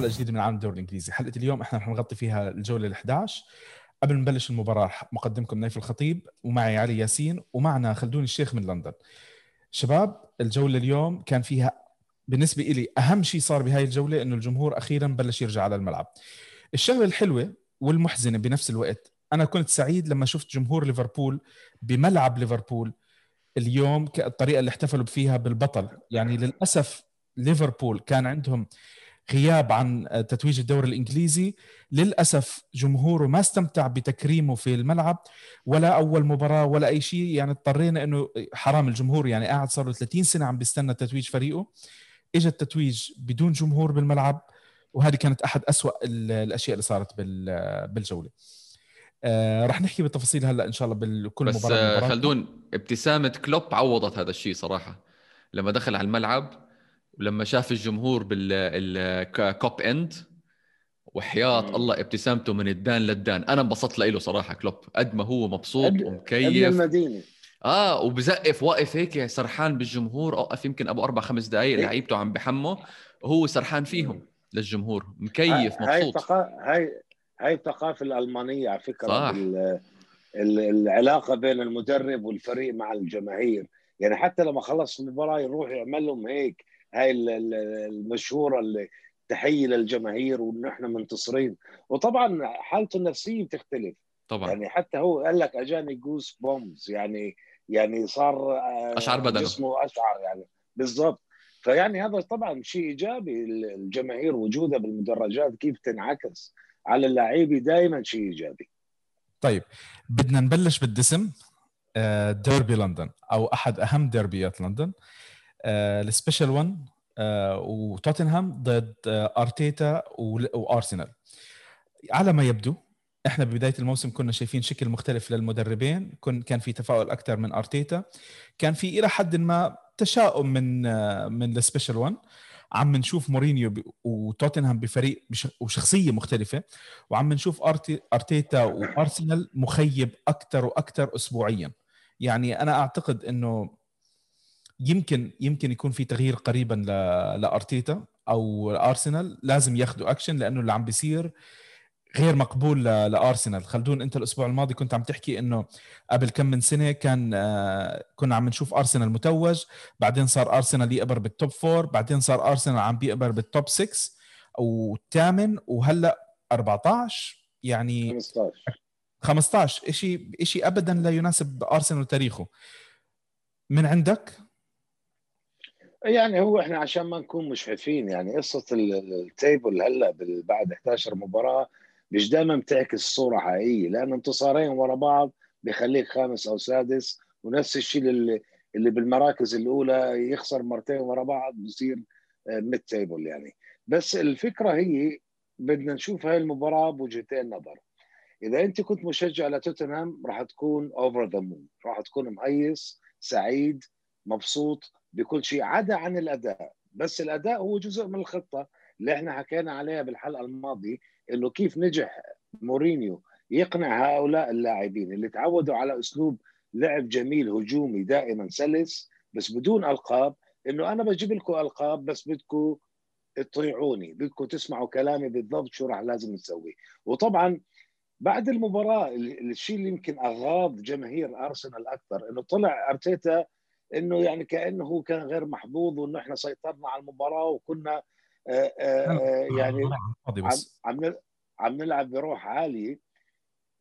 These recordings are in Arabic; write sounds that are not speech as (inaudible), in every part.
حلقة جديدة من عالم الدوري الإنجليزي. حلقة اليوم إحنا رح نغطي فيها الجولة ال11 قبل ما نبلش المباراة مقدمكم نايف الخطيب ومعي علي ياسين ومعنا خلدون الشيخ من لندن. شباب الجولة اليوم كان فيها بالنسبة لي أهم شيء صار بهاي الجولة إنه الجمهور أخيرا بلش يرجع على الملعب. الشغلة الحلوة والمحزنة بنفس الوقت أنا كنت سعيد لما شفت جمهور ليفربول بملعب ليفربول اليوم الطريقة اللي احتفلوا فيها بالبطل. يعني للأسف ليفربول كان عندهم غياب عن تتويج الدوري الإنجليزي. للأسف جمهوره ما استمتع بتكريمه في الملعب ولا أول مباراة ولا أي شيء. يعني اضطرينا إنه حرام الجمهور يعني قاعد صار له 30 سنة عم بيستنى تتويج فريقه. اجى التتويج بدون جمهور بالملعب وهذه كانت أحد أسوأ الأشياء اللي صارت بالجولة. آه رح نحكي بالتفاصيل هلأ إن شاء الله بكل مباراة بس خلدون ابتسامة كلوب عوضت هذا الشيء صراحة. لما دخل على الملعب ولما شاف الجمهور بالكوب إند وحياة. الله ابتسامته من الدان للدان. أنا انبسطت له صراحة كلوب. قد ما هو مبسوط أد... ومكيف. المدينة. آه وبزقف واقف هيك سرحان بالجمهور. أوقف يمكن أبو أربع خمس دقائق إيه؟ لعيبته عم بحمه. وهو سرحان فيهم للجمهور. مكيف مبسوط. هاي الثقافه هاي هاي الثقافه الالمانيه على فكرة. صح. العلاقة بين المدرب والفريق مع الجماهير. يعني حتى لما خلص المباراة يروح يعمل لهم هيك هاي المشهورة اللي تحية للجماهير وان إحنا منتصرين. وطبعا حالته النفسية بتختلف. طبعا. يعني حتى هو قال لك أجاني جوس بومز يعني يعني صار اشعر بدنة. جسمه أشعر يعني. بالضبط. فيعني هذا طبعا شيء إيجابي. الجماهير وجودها بالمدرجات كيف تنعكس على اللعيبة دائما شيء إيجابي. طيب بدنا نبلش بالدسم ديربي لندن أو أحد أهم ديربيات لندن. ال Special 1 وتوتنهام ضد أرتيتا وأرسنال. على ما يبدو إحنا ببداية الموسم كنا شايفين شكل مختلف للمدربين. كن كان في تفاؤل أكثر من أرتيتا. كان في إلى حد ما تشاؤم من من ال Special 1 عم نشوف مورينيو وتوتنهام بفريق وشخصية مختلفة. وعم نشوف أرتيتا وأرسنال مخيب أكثر وأكثر اسبوعيا. يعني أنا أعتقد إنه يمكن يمكن يكون في تغيير قريبا لأرتيتا أو ارسنال لازم ياخذوا اكشن لأنه اللي عم بيصير غير مقبول لأرسنال. خلدون أنت الأسبوع الماضي كنت عم تحكي إنه قبل كم من سنة كان آه، كنا عم نشوف أرسنال متوج بعدين صار أرسنال يفكر بال top four بعدين صار أرسنال عم بيفكر بال top 6 والثامن وهلأ 14 يعني 15 15 شيء شيء ابدا لا يناسب أرسنال تاريخه من عندك؟ يعني هو إحنا عشان ما نكون مجحفين يعني قصة ال table هلأ بعد 11 مباراة مش دائما بتعكس صوره حقيقية لأن انتصارين ورا بعض بيخليك خامس أو سادس ونفس الشيء اللي اللي بالمراكز الأولى يخسر مرتين ورا بعض بصير mid table يعني. بس الفكرة هي بدنا نشوف هاي المباراة بوجهتين نظر. إذا أنت كنت مشجع لتوتنهام راح تكون over the moon راح تكون مهيص سعيد مبسوط. بكل شيء عدا عن الأداء. بس الأداء هو جزء من الخطة اللي إحنا حكينا عليها بالحلقة الماضية إنه كيف نجح مورينيو يقنع هؤلاء اللاعبين اللي تعودوا على أسلوب لعب جميل هجومي دائما سلس بس بدون ألقاب إنه أنا بجيب لكم ألقاب بس بدكم تطيعوني بدكم تسمعوا كلامي بالضبط شو راح لازم نسوي. وطبعا بعد المباراة الشيء اللي يمكن أغاض جماهير أرسنال أكثر إنه طلع أرتيتا إنه يعني كأنه هو كان غير محظوظ وإنه إحنا سيطرنا على المباراة وكنا آآ آآ يعني عم, عم نلعب بروح عاليه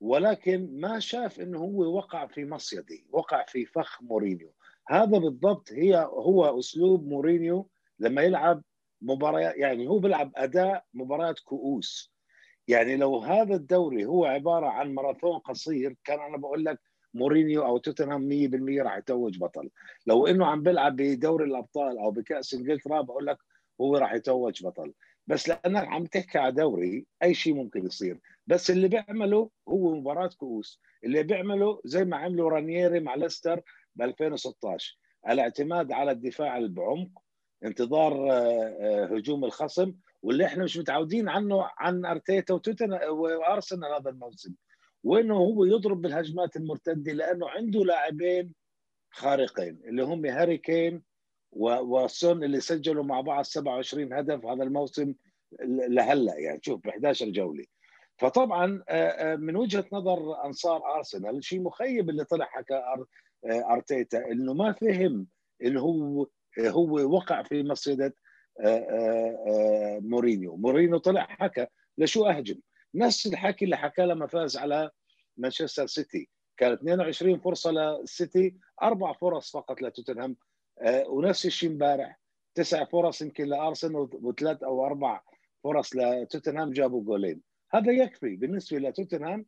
ولكن ما شاف إنه هو وقع في مصيدي وقع في فخ مورينيو. هذا بالضبط هي هو أسلوب مورينيو لما يلعب مباريات يعني هو بيلعب أداء مباريات كؤوس. يعني لو هذا الدوري هو عبارة عن ماراثون قصير كان أنا بقول لك مورينيو أو توتنهام 100% راح يتوج بطل. لو إنه عم بيلعب بدوري الأبطال أو بكأس إنجلترا بقول لك هو راح يتوج بطل. بس لأنك عم تحكي على دوري أي شيء ممكن يصير. بس اللي بيعمله هو مباراة كؤوس. اللي بيعمله زي ما عملوا رانييري مع ليستر ب 2016 الاعتماد على الدفاع بعمق انتظار آه، آه، هجوم الخصم واللي إحنا مش متعودين عنه عن أرتيتا وتوتن وأرسنال هذا الموسم. وإنه هو يضرب بالهجمات المرتدة لأنه عنده لاعبين خارقين اللي هم هاري كين وسون اللي سجلوا مع بعض 27 هدف هذا الموسم لهلأ يعني شوف ب 11 جولة. فطبعا من وجهة نظر أنصار أرسنال شيء مخيب اللي طلع حكى أرتيتا إنه ما فهم انه هو هو وقع في مصيدة مورينيو. مورينيو طلع حكى لشو أهجم؟ نفس الحكي اللي حكاه لما فاز على مانشستر سيتي. كانت 22 فرصة للسيتي أربع فرص فقط لتوتنهام. ونفس الشيء امبارح. تسع فرص يمكن لأرسنال وثلاث أو أربع فرص لتوتنهام جابوا جولين. هذا يكفي. بالنسبة لتوتنهام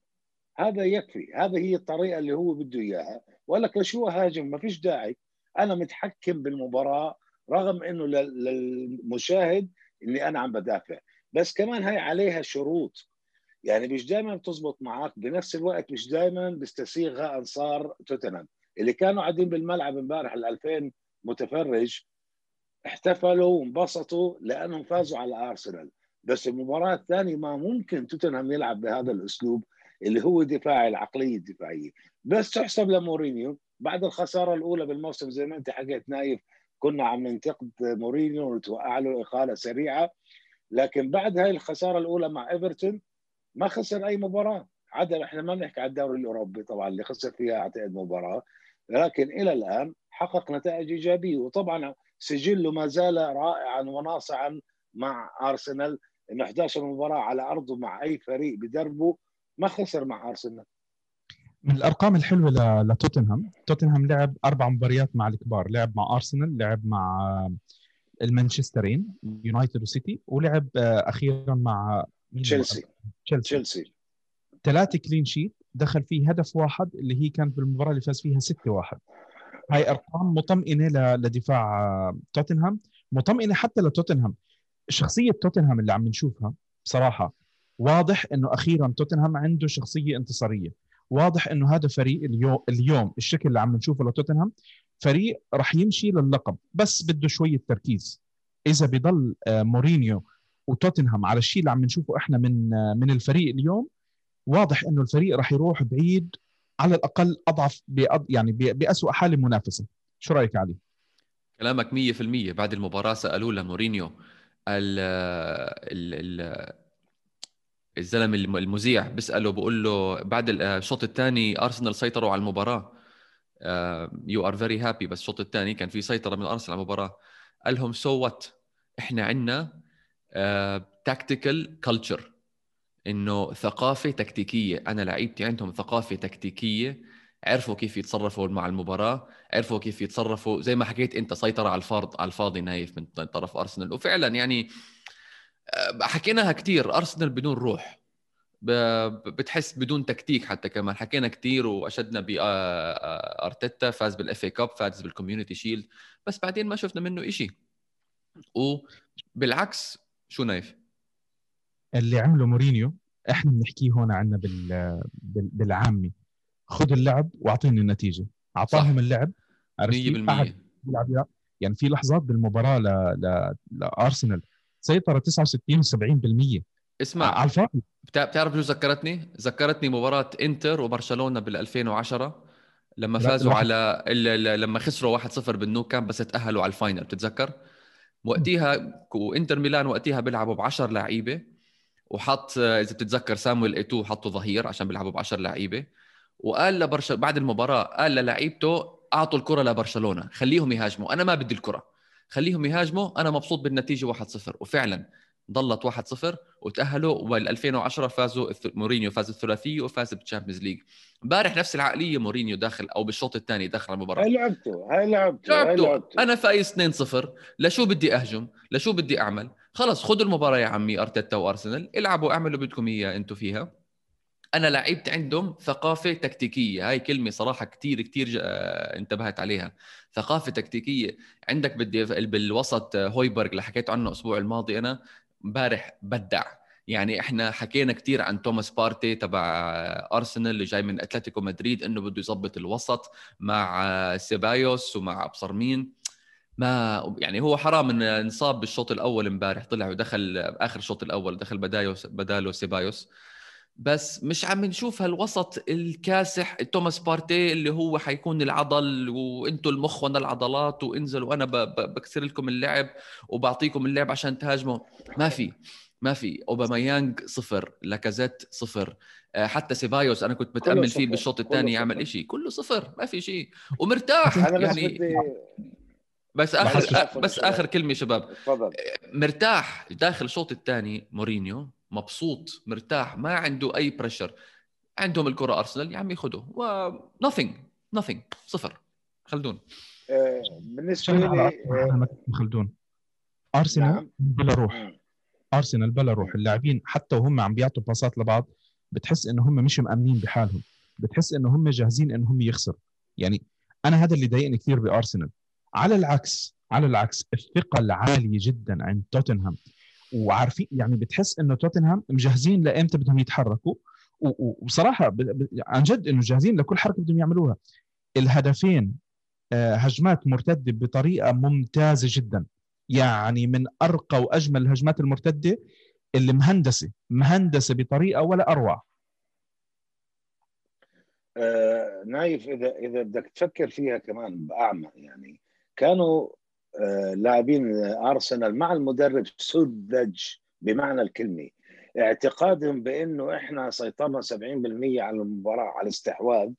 هذا يكفي. هذه هي الطريقة اللي هو بده إياها. ولا شو هاجم؟ ما فيش داعي. أنا متحكم بالمباراة رغم إنه للمشاهد إني أنا عم بدافع. بس كمان هي عليها شروط. يعني مش دائما بتزبط معك بنفس الوقت مش دائما بيستسيغها انصار توتنهام. اللي كانوا قاعدين بالملعب امبارح ال 2000 متفرج احتفلوا وانبسطوا لأنهم فازوا على أرسنال. بس المباراة الثانية ما ممكن توتنهام يلعب بهذا الأسلوب اللي هو دفاعي العقلية الدفاعية. بس تحسب لمورينيو بعد الخسارة الأولى بالموسم زي ما أنت حكيت نايف كنا عم ننتقد مورينيو وتوقع له إقالة سريعة. لكن بعد هاي الخسارة الأولى مع إيفرتون ما خسر أي مباراة. عدا إحنا ما بنحكي على الدوري الأوروبي طبعا اللي خسر فيها اعتقد مباراة. لكن إلى الآن حقق نتائج إيجابية. وطبعا سجله ما زال رائعا وناصعا مع أرسنال. انه 11 مباراة على ارضه مع أي فريق بدربه ما خسر مع أرسنال. من الأرقام الحلوة لتوتنهام. توتنهام لعب أربع مباريات مع الكبار. لعب مع أرسنال لعب مع المانشسترين يونايتد وسيتي ولعب أخيرا مع تشيلسي. تشيلسي. ثلاثة clean sheet دخل فيه هدف واحد اللي هي كانت بالمباراة اللي فاز فيها 6-1 هاي أرقام مطمئنة لدفاع توتنهام مطمئنة حتى لتوتنهام. شخصية توتنهام اللي عم نشوفها بصراحة واضح إنه أخيرا توتنهام عنده شخصية انتصارية. واضح إنه هذا فريق اليوم اليوم الشكل اللي عم نشوفه لتوتنهام فريق راح يمشي للقب بس بده شوية تركيز. إذا بضل مورينيو وتوتنهام على الشيء اللي عم نشوفه إحنا من من الفريق اليوم. واضح إنه الفريق راح يروح بعيد على الأقل أضعف بأض... يعني باسوء حالة منافسة. شو رأيك علي؟ كلامك 100% بعد المباراة سألوه لمورينيو ال ال ال الزلمه المذيع بيسأله بقول له بعد الشوط الثاني أرسنال سيطروا على المباراة. you are very happy بس الشوط الثاني كان في سيطرة من أرسنال على المباراة. قال لهم so so what إحنا عندنا tactical culture إنه ثقافة تكتيكية. أنا لعيبتي عندهم ثقافة تكتيكية. عرفوا كيف يتصرفوا مع المباراة. عرفوا كيف يتصرفوا. زي ما حكيت أنت سيطرة على الفرض على الفاضي نايف من طرف أرسنال. وفعلا يعني حكيناها كثير أرسنال بدون روح. بتحس بدون تكتيك حتى كمان. حكينا كثير وأشدنا بارتيتا فاز بال FA Cup فاز بال Community Shield بس بعدين ما شفنا منه شيء وبالعكس شو نايف؟ اللي عمله مورينيو إحنا بنحكيه هون عندنا بال... بال... بالعامي. خذ اللعب وأعطيني النتيجة. أعطاهم اللعب. 100% بيلعب يعني في لحظات بالمباراة ل... ل... لأرسنال سيطره 69 و70% اسمع. على الفاضي. بتعرف شو ذكرتني؟ ذكرتني مباراة إنتر وبرشلونة بال 2010 لما فازوا على لما خسروا 1-0 بالنو كامب بس تأهلوا على ال final. بتتذكر؟ وقتها وانتر ميلان وقتها بيلعبوا ب 10 لعيبة وحط إذا بتتذكر سامويل إيتو حطه ظهير عشان بيلعبوا ب 10 لعيبة وقال لبرش بعد المباراة قال للعيبته أعطوا الكرة لبرشلونة خليهم يهاجموا أنا ما بدي الكرة خليهم يهاجموا أنا مبسوط بالنتيجة 1-0 وفعلا ضلت 1-0 وتأهلوا وال 2010 فازوا مورينيو فاز الثلاثية وفاز بال Champions League امبارح نفس العقلية مورينيو داخل أو بالشوط الثاني داخل المباراة. هاي لعبته هاي لعبته لعبته, لعبته. أنا فايز 2-0 لشو بدي أهجم؟ لشو بدي أعمل؟ خلص خذوا المباراة يا عمي أرتيتا وأرسنال. العبوا اعملوا بدكم إياه أنتم فيها. أنا لعيبتي عندهم ثقافة تكتيكية. هاي كلمة صراحة كثير كثير انتبهت عليها. ثقافة تكتيكية. عندك بدي بالوسط هويبرغ اللي حكيت عنه الأسبوع الماضي أنا امبارح بدع. يعني إحنا حكينا كثير عن توماس بارتي تبع أرسنال اللي جاي من أتلتيكو مدريد إنه بده يظبط الوسط مع سيبايوس ومع ابصر مين ما يعني هو حرام انه انصاب بالشوط الأول امبارح طلع ودخل آخر الشوط الأول دخل بداله بداله سيبايوس. بس مش عم نشوف هالوسط الكاسح توماس بارتي اللي هو حيكون العضل وإنتوا المخ وأنا العضلات وانزلوا وأنا بكسر لكم اللعب وبعطيكم اللعب عشان تهاجموا. ما في. ما في. اوباميانج صفر لاكازيت صفر. آه، حتى سيبايوس أنا كنت متأمل فيه. بالشوط الثاني. يعمل شيء كله صفر ما في شيء. ومرتاح أنا بس يعني بدي بس اخر بس شباب. آخر كلمة شباب. تفضل. مرتاح داخل الشوط الثاني مورينيو. مبسوط مرتاح ما عنده أي pressure عندهم الكرة أرسنال. يا عمي خذوا و nothing nothing. صفر. خلدون. آه، بالنسبة لي خلدون. أرسنال نعم. بلا روح. آه، ارسنال بلا روح. اللاعبين حتى وهم عم بيعطوا باصات لبعض بتحس إنه هم مش مأمنين بحالهم. بتحس إنه هم جاهزين انهم يخسروا. يعني أنا هذا اللي ضايقني كثير بأرسنال. على العكس على العكس الثقة العالية جدا عند توتنهام. وعارفين يعني بتحس إنه توتنهام مجهزين لإمتى بدهم يتحركوا. وبصراحه عن جد إنه جاهزين لكل حركة بدهم يعملوها. الهدفين آه، هجمات مرتدة بطريقة ممتازة جدا. يعني من أرقى وأجمل الهجمات المرتدة اللي مهندسة مهندسة بطريقة ولا أروع. آه، نايف إذا إذا بدك تفكر فيها كمان باعمى يعني كانوا آه، لاعبين أرسنال مع المدرب سذج بمعنى الكلمة. اعتقادهم بأنه إحنا سيطرنا 70% على المباراة على الاستحواذ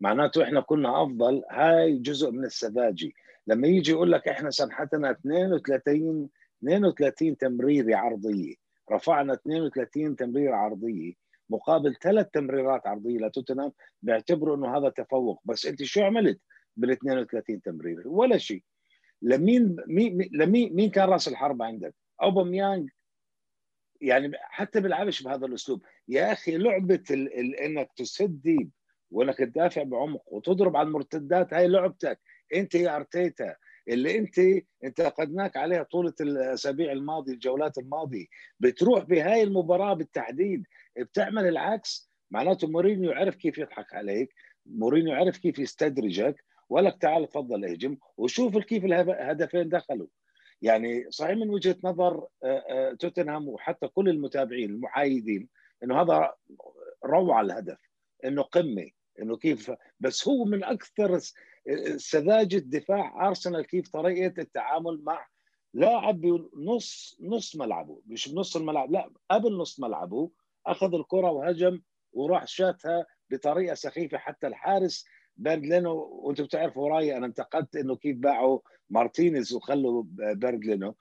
معناته إحنا كنا أفضل. هاي جزء من السذاجة. لما يجي يقول لك إحنا سنحتنا 32 32 تمريره عرضية. رفعنا 32 تمريره عرضية. مقابل ثلاث تمريرات عرضية لتوتنهام بيعتبروا إنه هذا تفوق. بس أنت شو عملت بال 32 تمريره ولا شيء. لمين مين لمين مين كان رأس الحربه عندك؟ أوباميانج. يعني حتى بيلعبش بهذا الأسلوب. يا أخي لعبة إنك تسد deep وإنك تدافع بعمق وتضرب على المرتدات هاي لعبتك. انت يا ارتيتا اللي انت انتقدناك عليها طولة الاسابيع الماضيه الجولات الماضيه بتروح بهاي المباراة بالتحديد بتعمل العكس. معناته مورينيو عرف كيف يضحك عليك مورينيو عرف كيف يستدرجك. ولك تعال تفضل اهجم وشوف كيف الهدفين دخلوا. يعني صحيح من وجهة نظر توتنهام وحتى كل المتابعين المحايدين إنه هذا روعه الهدف إنه قمة إنه كيف. بس هو من أكثر سذاجة دفاع أرسنال كيف طريقة التعامل مع لاعب بنص نص ملعبه مش بنص الملعب لا قبل نص ملعبه أخذ الكرة وهجم وراح شاتها بطريقة سخيفة. حتى الحارس بيرند لينو وأنتم بتعرفوا رأيي أنا انتقدت إنه كيف باعوا مارتينيز وخلوا بيرند لينو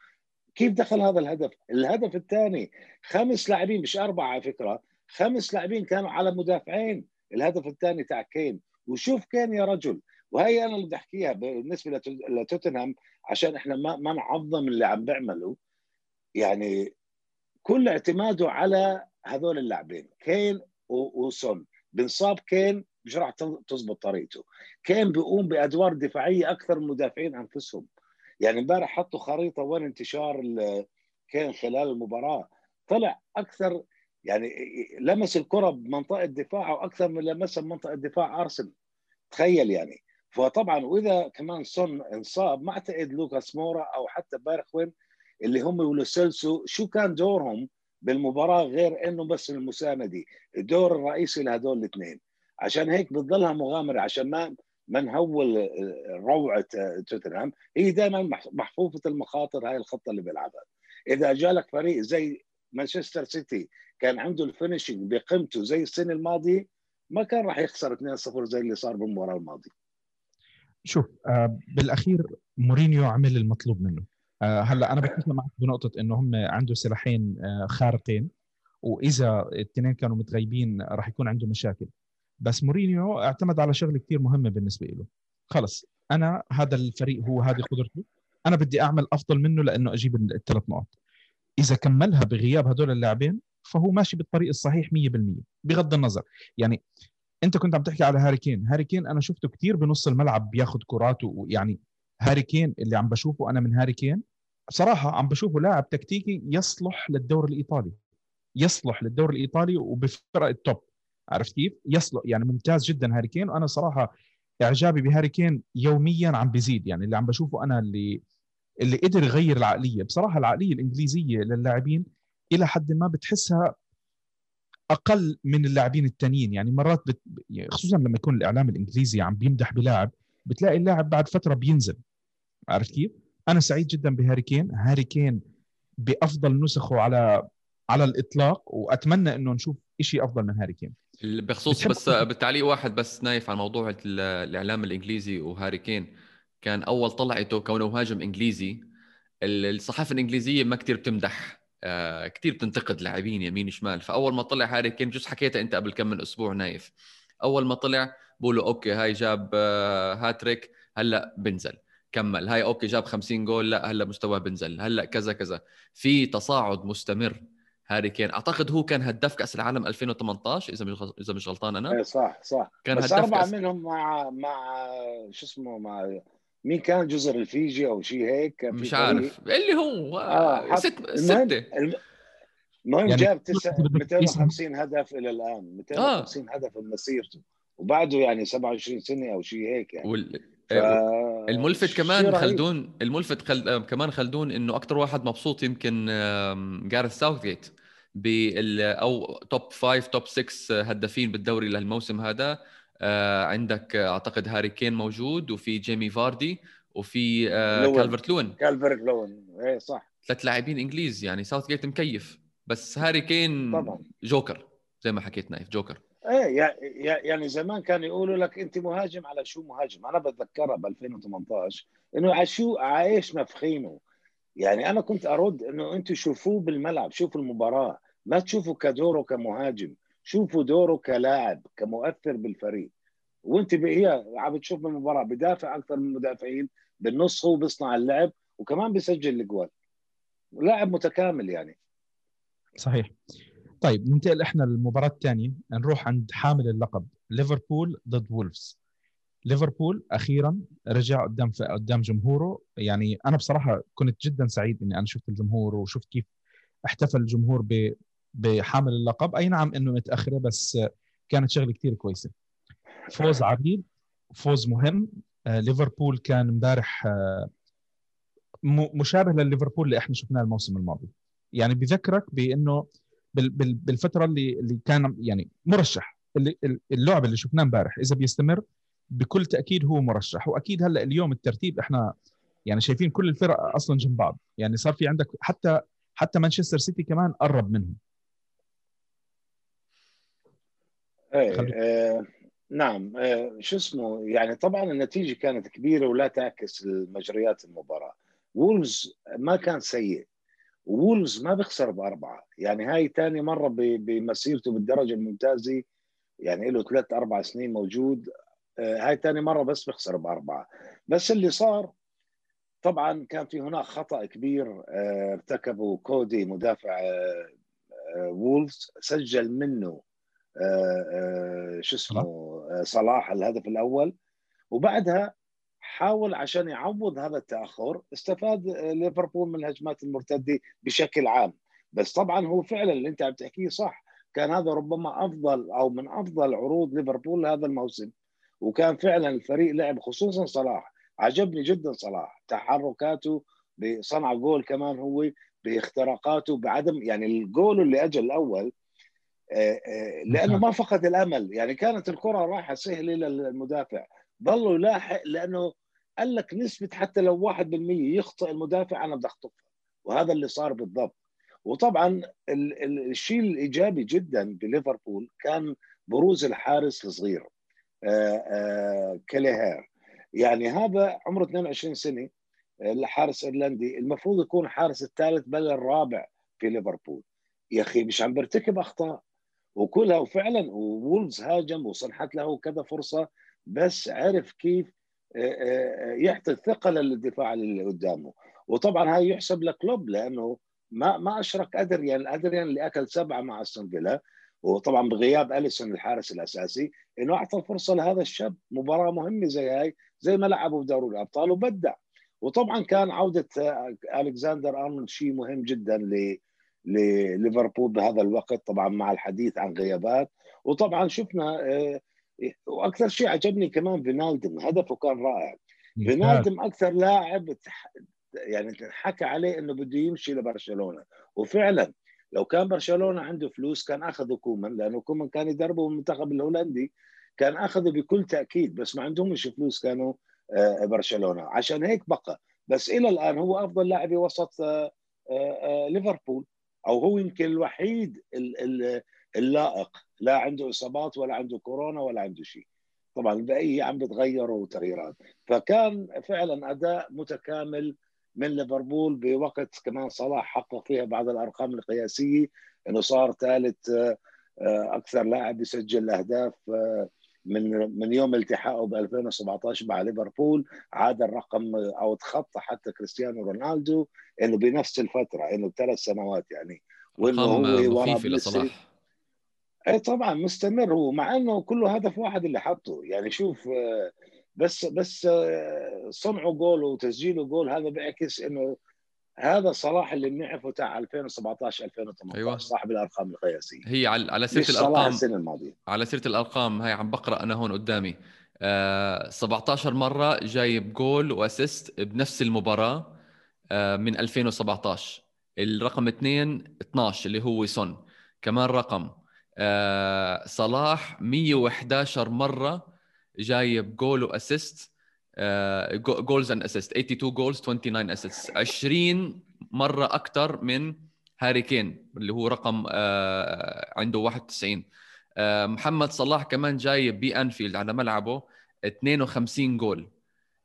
كيف دخل هذا الهدف؟ الهدف الثاني خمس لاعبين مش أربعة على فكرة خمس لاعبين كانوا على مدافعين. الهدف الثاني تاع كين. وشوف كين يا رجل وهي أنا اللي بدي أحكيها بالنسبة لتوتنهام عشان إحنا ما ما نعظم اللي عم بيعمله يعني كل اعتماده على هذول اللاعبين كين وسون. بنصاب كين مش راح تزبط طريقته. كين بيقوم بأدوار دفاعية أكثر من المدافعين أنفسهم. يعني امبارح حطوا خريطة وين انتشار كين خلال المباراة. طلع أكثر يعني لمس الكرة بمنطقة دفاعه أكثر من لمسها بمنطقة دفاع أرسنال. تخيل يعني. فطبعا وإذا كمان سون انصاب ما أعتقد لوكاس مورا أو حتى بيرخوين اللي هم ولوسيلسو شو كان دورهم بالمباراة غير إنه بس المساندة. الدور الرئيسي لهدول الاثنين. عشان هيك بتضلها مغامرة عشان ما ما نهول روعة توتنهام. هي دائما محفوفة المخاطر هاي الخطة اللي بيلعبها. إذا جالك فريق زي مانشستر سيتي كان عنده ال finishing بقيمته زي السنة الماضية ما كان راح يخسر 2-0 زي اللي صار بالمباراة الماضية. شوف آه بالأخير مورينيو عمل المطلوب منه. آه هلأ أنا بتفق معك بنقطة إنه هم عنده سلاحين آه خارقين وإذا الاثنين كانوا متغيبين راح يكون عنده مشاكل. بس مورينيو اعتمد على شغلة كثير مهمة بالنسبة له خلص أنا هذا الفريق هو هذه قدرته. أنا بدي أعمل أفضل منه لأنه أجيب الثلاث نقاط. إذا كملها بغياب هدول اللاعبين فهو ماشي بالطريق الصحيح 100% بغض النظر. يعني انت كنت عم تحكي على هاري كين. هاري كين أنا شفته كثير بنص الملعب بياخذ كرات ويعني هاري كين اللي عم بشوفه أنا من هاري كين بصراحة عم بشوفه لاعب تكتيكي يصلح للدوري الإيطالي. يصلح للدوري الإيطالي وبفرق ال top عرفت كيف؟ يصلح يعني ممتاز جدا هاري كين وأنا صراحة إعجابي بهاري كين يوميا عم بزيد. يعني اللي عم بشوفه أنا اللي اللي قدر يغير العقلية. بصراحة العقلية الإنجليزية للاعبين إلى حد ما بتحسها أقل من اللاعبين التانيين. يعني مرات بت... خصوصا لما يكون الإعلام الإنجليزي عم بيمدح بلاعب بتلاقي اللاعب بعد فترة بينزل. عرفت كيف؟ أنا سعيد جدا بهاري كين. هاري كين بأفضل نسخه على على الإطلاق وأتمنى إنه نشوف شيء أفضل من هاري كين. بخصوص بس بالتعليق واحد بس نايف على موضوع ال- الإعلام الإنجليزي وهاري كين. كان أول طلعته كونه مهاجم إنجليزي. ال- الصحافة الإنجليزية ما كتير بتمدح. آه كتير بتنتقد لاعبين يمين شمال. فأول ما طلع هاري كين جزء حكيتها أنت قبل كم من أسبوع نايف. أول ما طلع بقولوا okay هاي جاب آه هاتريك هلأ بنزل. كمل. هاي okay جاب 50 جول لأ هلأ مستواه بنزل. هلأ كذا كذا. في تصاعد مستمر هاري كين. أعتقد هو كان هداف كأس العالم 2018 إذا مش إذا مش غلطان أنا. إيه صح صح. كان بس هداف أربعة كأس منهم مع مع شو اسمه مع مين كان جزر الفيجي أو شيء هيك؟ كان مش فريق. عارف. اللي هو آه، آه ست الم- المهم يعني جاب تسع بدك تقيس- 250 هدف إلى الآن. 250 هدف من مسيرته. وبعده يعني 27 سنة أو شيء هيك يعني. وال... ف... الملفت شيء كمان. خلدون الملفت خل... آه، كمان خلدون إنه أكثر واحد مبسوط يمكن جارث ساوثجيت بال أو top 5 top 6 هدافين بالدوري للموسم هذا. آه، عندك آه، أعتقد هاري كين موجود وفي جيمي فاردي وفي آه،. كالفرت لوين. كالفرت لوين إيه صح. ثلاث لاعبين إنجليز يعني ساوث جيت مكيف بس هاري كين طبعا. جوكر زي ما حكيت نايف جوكر. إيه يع- يع- يعني زمان كانوا يقولوا لك أنت مهاجم على شو مهاجم. أنا بتذكرها ب 2018 إنه على شو على إيش مفخينه يعني أنا كنت أرد إنه أنتم شوفوه بالملعب شوفوا المباراة ما تشوفوا كدوره كمهاجم. شوفوا دوره كلاعب كمؤثر بالفريق. وانت هي عم بتشوف بالمباراه بدافع أكثر من المدافعين بالنص هو بيصنع اللعب وكمان بيسجل الاجوال لاعب متكامل يعني. صحيح. طيب ننتقل إحنا للمباراة الثانية. نروح عند حامل اللقب ليفربول ضد وولفز. ليفربول أخيرا رجع قدام قدام جمهوره. يعني أنا بصراحة كنت جدا سعيد إني أنا شفت الجمهور وشفت كيف احتفل الجمهور بحامل اللقب. أي نعم إنه متأخرة بس كانت شغلة كثير كويسة. فوز عريض فوز مهم. آه، ليفربول كان امبارح آه، مشابه لليفربول اللي إحنا شفناه الموسم الماضي. يعني بذكرك بإنه بال- بال- بالفترة اللي اللي كان يعني مرشح اللعب اللي شفناه امبارح إذا بيستمر بكل تأكيد هو مرشح. وأكيد هلأ اليوم الترتيب إحنا يعني شايفين كل الفرق أصلا جنب بعض. يعني صار في عندك حتى حتى مانشستر سيتي كمان قرب منهم. إيه خليك. آه نعم آه شو اسمه يعني طبعا النتيجة كانت كبيرة ولا تعكس مجريات المباراة. وولفز ما كان سيء. وولفز ما بيخسر بأربعة. يعني هاي ثاني مرة بمسيرته بالدرجة الممتازة. يعني له ثلاث أربع سنين موجود. آه هاي ثاني مرة بس بيخسر بأربعة. بس اللي صار طبعا كان في هناك خطأ كبير. ارتكبه كودي مدافع وولفز سجل منه شو اسمه آه، صلاح الهدف الأول. وبعدها حاول عشان يعوض هذا التأخر استفاد آه، ليفربول من الهجمات المرتدة بشكل عام. بس طبعا هو فعلا اللي أنت عم تحكيه صح. كان هذا ربما أفضل أو من أفضل عروض ليفربول هذا الموسم. وكان فعلا الفريق لعب خصوصا صلاح. عجبني جدا صلاح. تحركاته بصنع جول كمان هو باختراقاته بعدم يعني الجول اللي اجى الأول آه، آه، لأنه ما فقد الأمل. يعني كانت الكرة رايحة سهله للمدافع ظلوا يلاحق لأنه قال لك نسبة حتى لو 1% يخطئ المدافع أنا بدي اخطفها وهذا اللي صار بالضبط. وطبعا ال- ال- الشيء الإيجابي جدا بليفربول كان بروز الحارس الصغير آه، آه، كيليهير يعني هذا عمره 22 سنة آه، الحارس ايرلندي المفروض يكون حارس الثالث بل الرابع في ليفربول. يا أخي مش عم بيرتكب أخطاء. وكلها وفعلا وولفز هاجم وسنحت له كذا فرصة بس عرف كيف آه، آه، يعطي الثقة للدفاع اللي قدامه. وطبعا هاي يحسب لكلوب لأنه ما ما اشرك أدريان. أدريان اللي أكل سبعة مع أستون فيلا وطبعا بغياب أليسون الحارس الأساسي إنه أعطى فرصة لهذا الشاب. مباراة مهمة زي هاي زي ما لعبوا بدوري الأبطال وبدع. وطبعا كان عودة آه، الكسندر أرنولد شيء مهم جدا لليفربول بهذا الوقت طبعا مع الحديث عن غيابات. وطبعا شفنا آه، وأكثر شيء عجبني كمان فينالدم هدفه كان رائع. فينالدم أكثر لاعب يعني حكى عليه إنه بده يمشي لبرشلونة. وفعلا لو كان برشلونة عنده فلوس كان اخذوا كومان لأنه كومان كان يدربه المنتخب الهولندي كان أخذه بكل تأكيد بس ما عندهمش فلوس كانوا آه، برشلونة. عشان هيك بقى بس إلى الآن هو أفضل لاعب وسط آه، ليفربول. أو هو يمكن الوحيد اللائق لا عنده إصابات ولا عنده كورونا ولا عنده شيء. طبعا البقيه عم بتغيروا تغييرات فكان فعلا أداء متكامل من ليفربول بوقت كمان صلاح حقق فيها بعض الأرقام القياسية إنه صار ثالث آه، أكثر لاعب يسجل اهداف آه، من من يوم التحاقه ب 2017 مع ليفربول عاد الرقم أو تخطى حتى كريستيانو رونالدو إنه بنفس الفترة إنه بثلاث سنوات يعني. وإنه هو مخيف لصلاح اي طبعا مستمر هو مع إنه كله هدف واحد اللي حطه. يعني شوف آه، بس بس صنعه جول وتسجيله جول هذا بيعكس إنه هذا صلاح اللي بنعرفه تاع 2017 2018 أيوة. صاحب الارقام القياسية. هي على على سيرة الأرقام. السنة الماضية. على سيرة الأرقام هاي عم بقرأ أنا هون قدامي. آه 17 مرة جايب goal و assist بنفس المباراة آه من 2017 الرقم اثنين 12 اللي هو سون. كمان رقم. آه صلاح 111 مرة جايب goal و assist goals and assist 82 goals 29 assist 20 مرة أكثر من هاري كين اللي هو رقم آه، عنده 91 آه، محمد صلاح كمان جايب بأنفيلد على ملعبه 52 goal آه،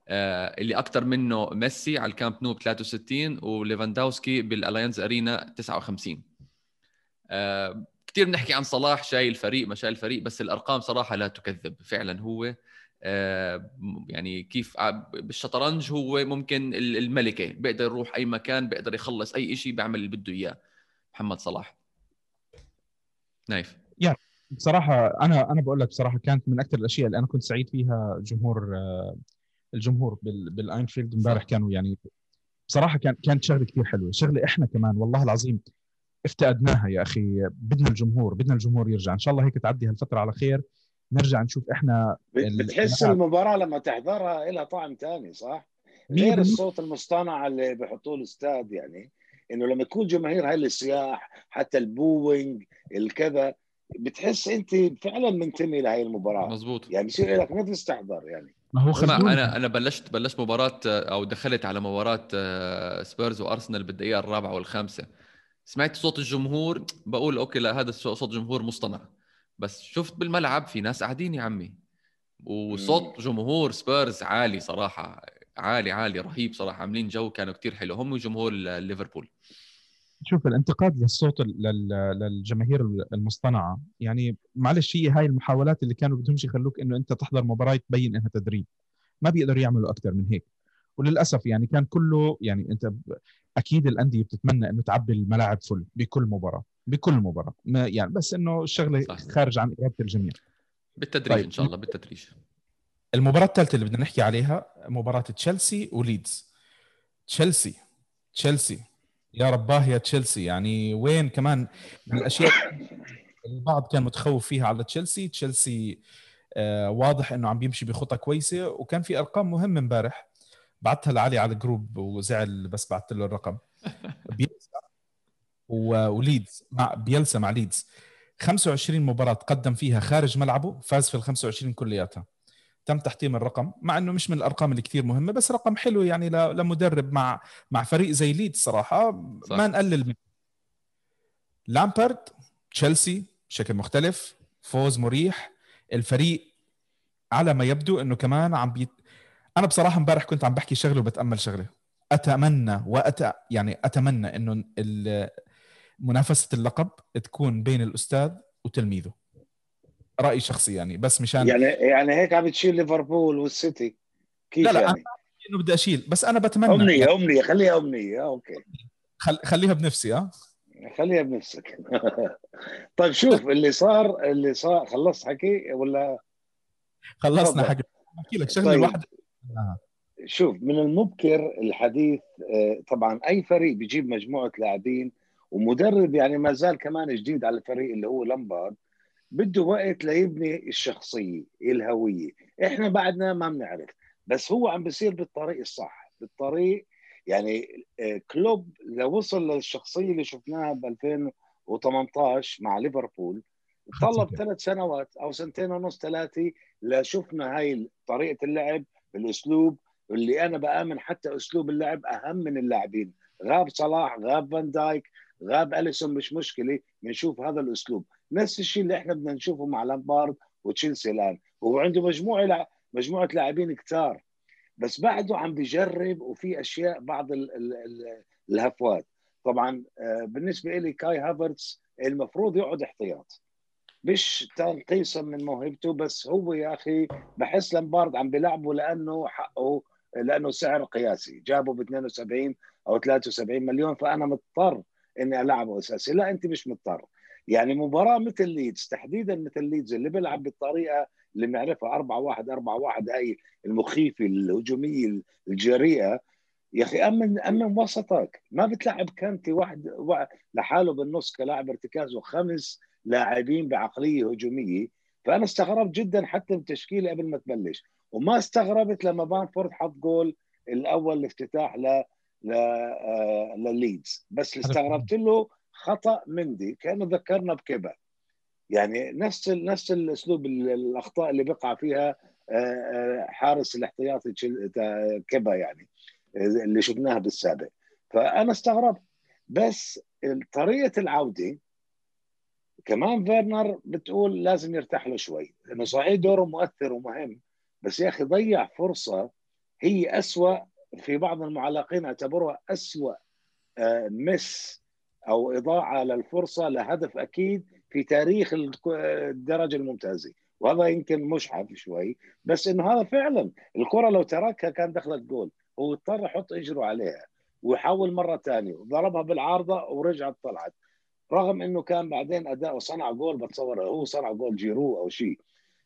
اللي أكثر منه ميسي على الكامب نو ب 63 وليفاندوسكي بالأليانز أرينا 59 كثير بنحكي عن صلاح شايل الفريق ما شايل الفريق بس الأرقام صراحة لا تكذب. فعلا هو آه، يعني كيف بالشطرنج هو ممكن الملكة بيقدر يروح أي مكان بيقدر يخلص أي شيء بيعمل اللي بده إياه. محمد صلاح. نايف. يعني بصراحة أنا أنا بقول لك بصراحة كانت من أكثر الأشياء اللي أنا كنت سعيد فيها جمهور آه، الجمهور بالاينفيلد امبارح كانوا يعني بصراحة كان كانت شغلة كثير حلوة. شغلة إحنا كمان والله العظيم افتقدناها يا أخي. بدنا الجمهور بدنا الجمهور يرجع. إن شاء الله هيك تعدي هالفترة على خير. نرجع نشوف إحنا بتحس المباراة لما تحضرها لها طعم ثاني صح؟ غير الصوت المصطنع اللي بحطوه الاستاد يعني إنه لما تكون جماهير هاي السياح حتى ال booing الكذا بتحس أنت فعلا منتمي لهي المباراة. مزبوط. يعني بصير لك نفس تحضر يعني. ما هو خلص أنا أنا بلشت بلشت مباراة أو دخلت على مباراة سبيرز وأرسنال بالدقيقة الرابعة والخامسة. سمعت صوت الجمهور بقول okay لا هذا صوت جمهور مصطنع. بس شفت بالملعب في ناس قاعدين يا عمي. وصوت جمهور سبيرز عالي صراحة عالي عالي رهيب صراحة. عاملين جو كانوا كتير حلو. هم وجمهور ليفربول. شوف الانتقاد للصوت للجماهير المصطنعة. يعني معلش هي هاي المحاولات اللي كانوا بدهمش يخلوك إنه أنت تحضر مباراة تبين إنها تدريب. ما بيقدروا يعملوا أكثر من هيك. وللأسف يعني كان كله يعني أنت أكيد الأندية بتتمنى إنه تعبي الملاعب full بكل مباراة. بكل مباراة. ما يعني بس إنه الشغلة صح. خارج عن إرادة الجميع. بالتدريج طيب. إن شاء الله بالتدريج. المباراة الثالثة اللي بدنا نحكي عليها مباراة تشيلسي وليدز. تشيلسي تشيلسي. يا رباه يا تشيلسي. يعني وين كمان؟ من الأشياء البعض كان متخوف فيها على تشيلسي. تشيلسي آه واضح إنه عم بيمشي بخطى كويسة. وكان في أرقام مهمة امبارح. بعتها لعلي على ال group وزعل بس بعثت له الرقم. (laughs) وليدز مع بيلسا مع ليدز. 25 مباراة قدم فيها خارج ملعبه فاز في ال 25 كلياتها. تم تحطيم الرقم مع إنه مش من الأرقام اللي كثير مهمة بس رقم حلو يعني لمدرب مع مع فريق زي ليدز صراحة. صح. ما نقلل منه لامبرد تشيلسي بشكل مختلف فوز مريح. الفريق على ما يبدو إنه كمان عم بيت... أنا بصراحة امبارح كنت عم بحكي شغله وبتأمل شغله أتمنى وأت يعني أتمنى إنه منافسة اللقب تكون بين الأستاذ وتلميذه. راي شخصي يعني بس مشان يعني يعني هيك عم تشيل ليفربول والسيتي؟ كيف لا لا يعني؟ انه بدي أشيل بس أنا بتمنى. أمنية يعني أمنية خليها أمنية أوكي. خل... خليها بنفسي آه. خليها بنفسك. (laughs) طيب شوف (laughs) اللي صار اللي صار خلصت حكي ولا؟ خلصنا حكي. احكي لك شغلة طيب. واحدة. شوف من المبكر الحديث آه، طبعا أي فريق بيجيب مجموعة لاعبين ومدرب يعني ما زال كمان جديد على الفريق اللي هو لامبارد بده وقت ليبني الشخصية الهوية. إحنا بعدنا ما بنعرف بس هو عم بيصير بالطريق الصح بالطريق يعني آه، كلوب لو وصل للشخصية اللي شفناها ب 2018 مع ليفربول طلب ثلاث سنوات أو سنتين ونص ثلاثة لشفنا هاي طريقة اللعب الأسلوب اللي أنا بآمن حتى أسلوب اللعب أهم من اللاعبين. غاب صلاح غاب فان دايك غاب أليسون مش مشكلة بنشوف هذا الأسلوب. نفس الشيء اللي إحنا بدنا نشوفه مع لامبارد وتشيلسي الآن. هو عنده مجموعة مجموعة لاعبين كتار. بس بعده عم بجرب وفي أشياء بعض ال ال ال الهفوات. طبعا آه، بالنسبة لي كاي هافرتس المفروض يقعد احتياط. مش تنقيصا من موهبته بس هو يا أخي بحس لامبارد عم بيلعبه لأنه حقه لأنه سعر قياسي. جابه ب 72 أو 73 مليون فأنا مضطر إني العبه أساسي. لا أنت مش مضطر. يعني مباراة مثل ليدز تحديدا مثل ليدز اللي بيلعب بالطريقة اللي بنعرفها 4 1 4 1 هاي المخيفه الهجوميه الجريئة. يا أخي امن امن وسطك ما بتلعب كانتي واحد لحاله بالنص كلاعب ارتكاز وخمس لاعبين بعقلية هجومية. فأنا استغربت جدا حتى بالتشكيله قبل ما تبلش. وما استغربت لما بانفورد حط جول الأول الافتتاح لليدز بس استغربت له خطأ مندي كأنه ذكرنا بكبا يعني نفس نفس الأسلوب الأخطاء اللي بقع فيها آه، آه، حارس الاحتياطي كبا يعني اللي شفناها بالسابق. فأنا استغربت. بس طريقة العودة كمان فيرنر بتقول لازم يرتاح له شوي. لأنه صحيح دوره مؤثر ومهم بس يا أخي ضيع فرصة هي أسوأ في بعض المعلقين اعتبروها أسوأ آه، مس أو إضاعة للفرصة لهدف أكيد في تاريخ الدرجة الممتازة. وهذا يمكن مشحف شوي بس إنه هذا فعلا الكرة لو تركها كان دخلت جول هو اضطر يحط إجره عليها ويحاول مرة ثانية ضربها بالعارضة ورجعت طلعت. رغم إنه كان بعدين اداؤه صنع جول بتصور هو صنع جول جيرو أو شيء.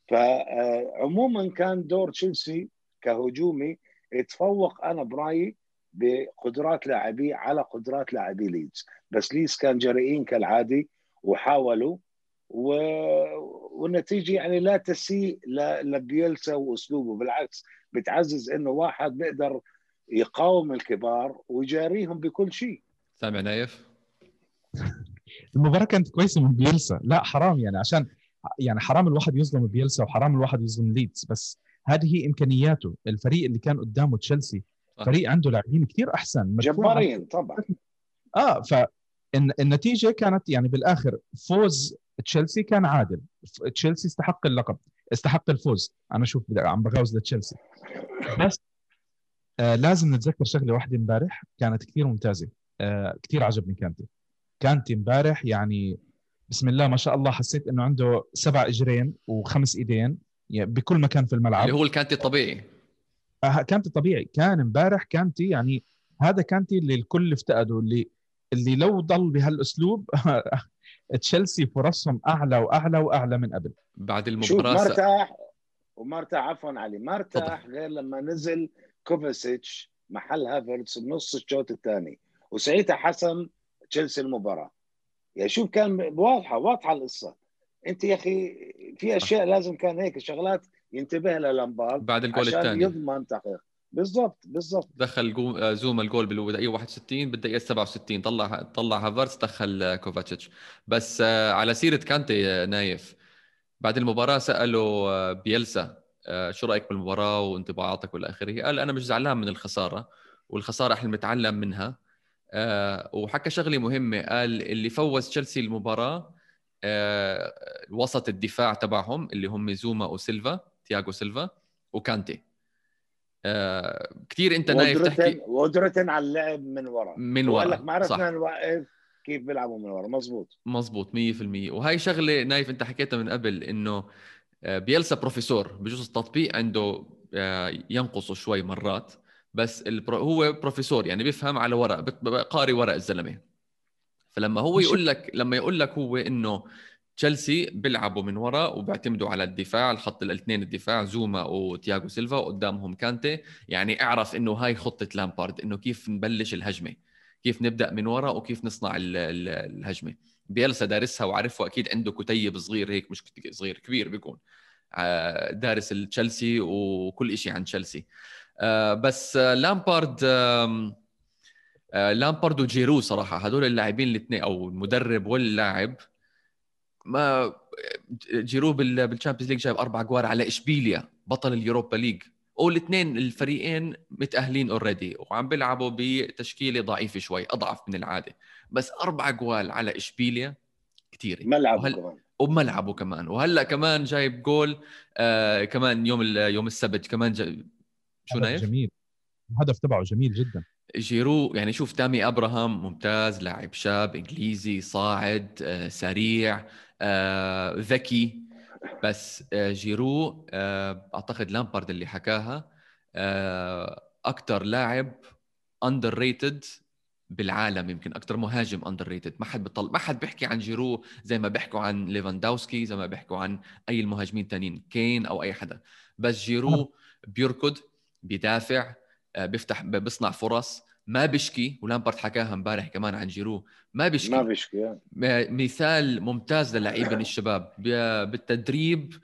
فعموما كان دور تشيلسي كهجومي يتفوق أنا برأيي بقدرات لاعبيه على قدرات لاعبي ليدز. بس ليدز كان جريئين كالعادي وحاولوا و... والنتيجة يعني لا تسيء لبيلسا وأسلوبه. بالعكس بتعزز إنه واحد بيقدر يقاوم الكبار ويجاريهم بكل شيء. سامع نايف؟ المباراة كانت كويسة من بيلسا. لا حرام يعني عشان يعني حرام الواحد يظلم بيلسا وحرام الواحد يظلم ليدز. بس هذه هي إمكانياته. الفريق اللي كان قدامه تشيلسي فريق عنده لاعبين كثير أحسن. جبارين طبعا. آه فالنتيجه كانت يعني بالآخر فوز تشيلسي كان عادل. تشيلسي استحق اللقب استحق الفوز. أنا شوف عم بجاوز لتشيلسي. بس. آه لازم نتذكر شغلة واحدة امبارح كانت كثير ممتازة. آه كثير عجبني كانتي. كانتي امبارح يعني بسم الله ما شاء الله حسيت إنه عنده سبع إجرين وخمس إيدين. يعني بكل مكان في الملعب. اللي هو الكانتي الطبيعي. آه كانتي طبيعي. كان امبارح كانتي يعني هذا كانتي اللي الكل افتقده اللي اللي لو ضل بهالأسلوب (laughs) تشيلسي فرصهم أعلى وأعلى وأعلى من قبل. بعد المباراة ما ارتاح وما ارتاح عفوا علي ما ارتاح غير لما نزل كوفاسيتش محل هافرتس بنص الشوط الثاني. وساعتها حسم تشيلسي المباراة. يعني شوف كان واضحة واضحة القصة. انت يا أخي في اشياء لازم كان هيك شغلات ينتبه لها لامبارد بعد الجول الثاني. يضمن تحقيق بالضبط بالضبط. دخل آه، زوما الجول بالدقيقه 61 بالدقيقة 67 طلع طلع هافرتس دخل آه، كوفاتشيتش. بس آه، على سيرة كانتي نايف بعد المباراة سألوا بيلسا شو رأيك بالمباراة وانطباعاتك والى آخره. قال أنا مش زعلان من الخسارة والخسارة إحنا بنتعلم منها. وحكى شغلة مهمة. قال اللي فوز تشيلسي المباراة وسط الدفاع تبعهم اللي هم زوما وسيلفا تياغو سيلفا وكانتي. آه كثير انت نايف تحكي وقدرتهم على اللعب من ورا. من ورا لك ما عرفنا نوقف كيف بيلعبوا من ورا. مزبوط مزبوط 100% وهي شغلة نايف انت حكيتها من قبل إنه آه، بيلسا بروفيسور بجوز التطبيق عنده آه، ينقصه شوي مرات بس ال pro هو بروفيسور يعني بيفهم على ورق قاري ورق الزلمة. فلما هو يقول لك لما يقول لك هو إنه تشيلسي بيلعبوا من وراء وبيعتمدوا على الدفاع الخط الاثنين الدفاع زوما وتياغو سيلفا وقدامهم كانتي يعني اعرف إنه هاي خطة لامبارد إنه كيف نبلش الهجمة كيف نبدأ من وراء وكيف نصنع الهجمة. بيلسا دارسها وعارفها أكيد عنده كتيب صغير هيك مش صغير كبير بيكون. آه، دارس تشيلسي وكل شيء عن تشيلسي. آه، بس لامبارد لامبارد وجيرو صراحة هدول اللاعبين الاثنين أو المدرب واللاعب ما جيرو بال Champions League جايب أربع جوال على إشبيليا بطل ال Europa League. والاثنين الفريقين متأهلين already وعم بيلعبوا بتشكيلة ضعيفة شوي أضعف من العادة. بس أربع جوال على إشبيليا كثير ملعبه وهل... كمان. وبملعبه كمان. وهلأ كمان جايب جول آه كمان يوم يوم السبت كمان جاي... شو نايف؟ جميل. الهدف تبعه جميل جدا. جيرو يعني شوف تامي أبراهام ممتاز لاعب شاب إنجليزي صاعد آه سريع آه ذكي. بس آه جيرو أعتقد لامبارد اللي حكاها أكثر لاعب underrated بالعالم يمكن أكثر مهاجم underrated ما حد بطل ما حد بيحكي عن جيرو زي ما بيحكوا عن ليفاندوسكي زي ما بيحكوا عن أي المهاجمين الثانيين كين أو أي حدا. بس جيرو بيركض بيدافع بيفتح بيصنع فرص ما بشكي ولامبارد حكاها امبارح كمان عن جيرو ما بشكي ما بشكي مثال ممتاز للاعبين (coughs) الشباب. بالتدريب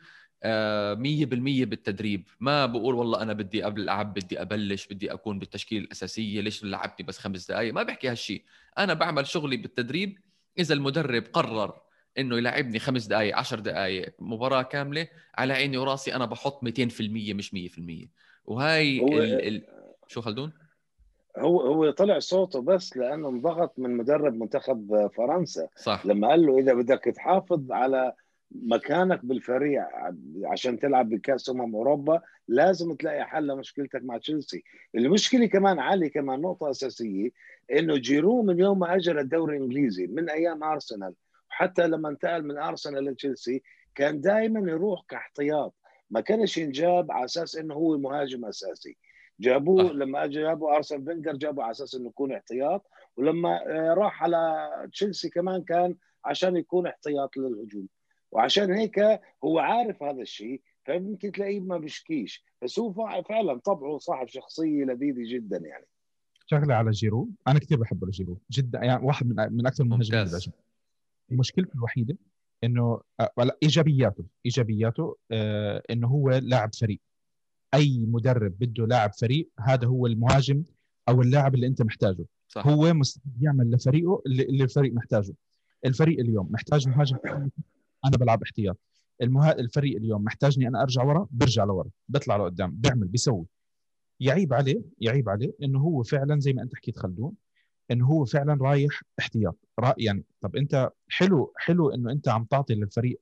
آه، مية بالمية بالتدريب. ما بقول والله أنا بدي قبل ألعب بدي أبلش بدي أكون بالتشكيل الأساسية ليش لعبتني بس خمس دقائق ما بحكي هالشيء أنا بعمل شغلي بالتدريب إذا المدرب قرر إنه يلعبني خمس دقائق عشر دقائق مباراة كاملة على عيني وراسي أنا بحط 200% مش 100% وهاي هو ال... ال... شو خلدون؟ هو هو طلع صوته بس لأنه انضغط من مدرب منتخب فرنسا. صح. لما قال له إذا بدك تحافظ على مكانك بالفريق عشان تلعب بكأس أمم أوروبا لازم تلاقي حل لمشكلتك مع تشيلسي. المشكلة كمان علي كمان نقطة أساسية إنه جيرو من يوم ما اجى للدوري الإنجليزي من أيام أرسنال وحتى لما انتقل من أرسنال لتشيلسي كان دائما يروح كاحتياط. ما كانش ينجاب على أساس إنه هو مهاجم أساسي. جابوه أه. لما اجى جابوا ارسن فينجر جابوا على أساس إنه يكون احتياط. ولما راح على تشيلسي كمان كان عشان يكون احتياط للهجوم. وعشان هيك هو عارف هذا الشيء فيمكن تلاقيه ما بيشكيش. بس هو فعلا طبعه صاحب شخصية لذيذة جدا يعني. شغلة على جيرو. أنا كثير بحب جيرو جدا يعني واحد من من أكثر المهاجمين اللي مشكلته الوحيدة إنه ولا إيجابياته إيجابياته آه إنه هو لاعب فريق. أي مدرب بده لاعب فريق هذا هو المهاجم أو اللاعب اللي أنت محتاجه. صح. هو مستعد يعمل لفريقه اللي الفريق محتاجه. الفريق اليوم محتاج مهاجم. أنا بلعب احتياط. المها... الفريق اليوم محتاجني أنا أرجع ورا برجع لورا. بطلع لقدام بيعمل بيسوي. يعيب عليه يعيب عليه إنه هو فعلا زي ما أنت حكيت خلدون إنه هو فعلا رايح احتياط. را... يعني طب أنت حلو حلو إنه أنت عم تعطي للفريق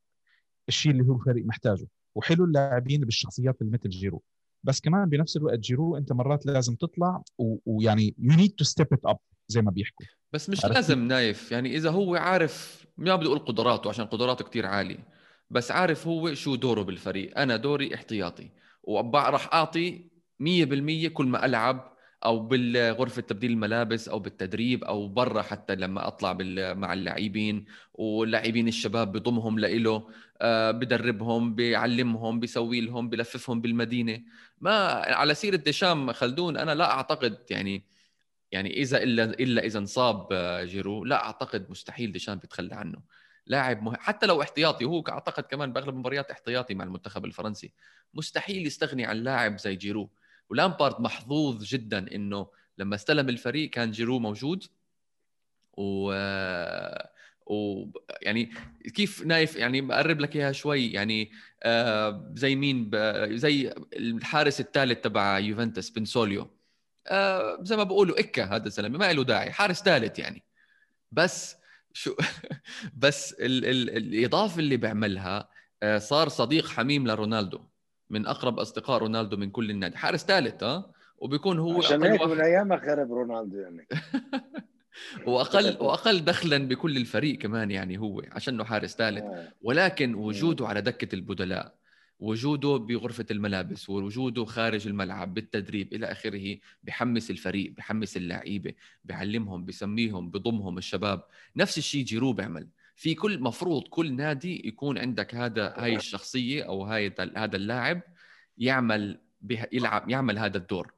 الشيء اللي هو الفريق محتاجه وحلو اللاعبين بالشخصيات اللي مثل جيرو. بس كمان بنفس الوقت جيرو انت مرات لازم تطلع. ويعني you need to step it up زي ما بيحكوا. بس مش لازم نايف. يعني إذا هو عارف ما بدي أقول قدراته عشان قدراته كتير عالية بس عارف هو شو دوره بالفريق. أنا دوري احتياطي وراح أعطي 100% كل ما ألعب أو بالغرفة تبديل الملابس أو بالتدريب أو برا حتى لما أطلع مع اللاعبين واللاعبين الشباب بضمهم لإله آه، بدربهم بيعلمهم بيسوي لهم بلففهم بالمدينة. ما على سيرة ديشام خلدون أنا لا أعتقد يعني يعني إذا إلا إلا إذا انصاب آه، جيرو لا أعتقد مستحيل ديشان بيتخلى عنه. لاعب مه... حتى لو احتياطي هو أعتقد كمان بأغلب المباريات احتياطي مع المنتخب الفرنسي. مستحيل يستغني عن لاعب زي جيرو. ولامبارد محظوظ جدا إنه لما استلم الفريق كان جيرو موجود. و و يعني كيف نايف يعني بقرب لك إياها شوي يعني آه زي مين زي الحارس الثالث تبع يوفنتوس بنسوليو. آه زي ما بقولوا إكا هذا الزلمة ما له داعي حارس ثالث يعني. بس شو (laughs) بس ال ال الإضافة اللي بيعملها آه صار صديق حميم لرونالدو. من أقرب أصدقاء رونالدو من كل النادي. حارس ثالث ها؟ وبيكون هو عشان هيك من أيام خرب رونالدو يعني. (laughs) واقل (laughs) وأقل دخلا بكل الفريق كمان يعني هو عشانه حارس ثالث. آه. ولكن وجوده على دكة البدلاء وجوده بغرفة الملابس ووجوده خارج الملعب بالتدريب إلى آخره بحمس الفريق بحمس اللعيبة بيعلمهم بسميهم بضمهم الشباب. نفس الشيء جيرو بيعمل في كل مفروض كل نادي يكون عندك هذا هاي الشخصية أو هاي هذا اللاعب يعمل يلعب يعمل هذا الدور.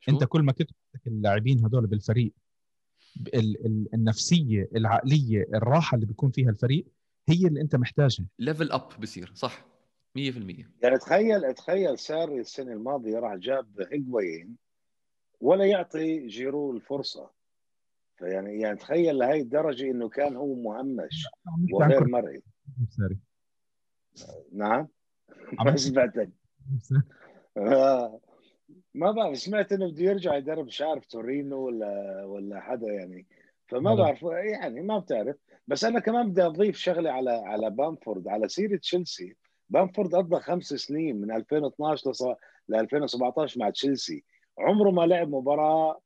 شو؟ أنت كل ما كنت اللاعبين هذول بالفريق النفسية العقلية الراحة اللي بيكون فيها الفريق هي اللي أنت محتاجها. level up بصير صح. 100% يعني تخيل تخيل ساري السنة الماضية راح جاب هيجوين ولا يعطي جيرو الفرصة. فيعني يعني تخيل لهي الدرجة إنه كان هو مهمش وغير مرئي. نعم؟ ما سمعتك آه. ما بعرف سمعت إنه بده يرجع يدرب مش عارف تورينو ولا ولا حدا يعني. فما بعرف يعني ما بتعرف. بس أنا كمان بدي أضيف شغلة على على بامفورد على سيرة تشيلسي. بامفورد قضى خمس سنين من 2012 ل 2017 مع تشيلسي. عمره ما لعب مباراة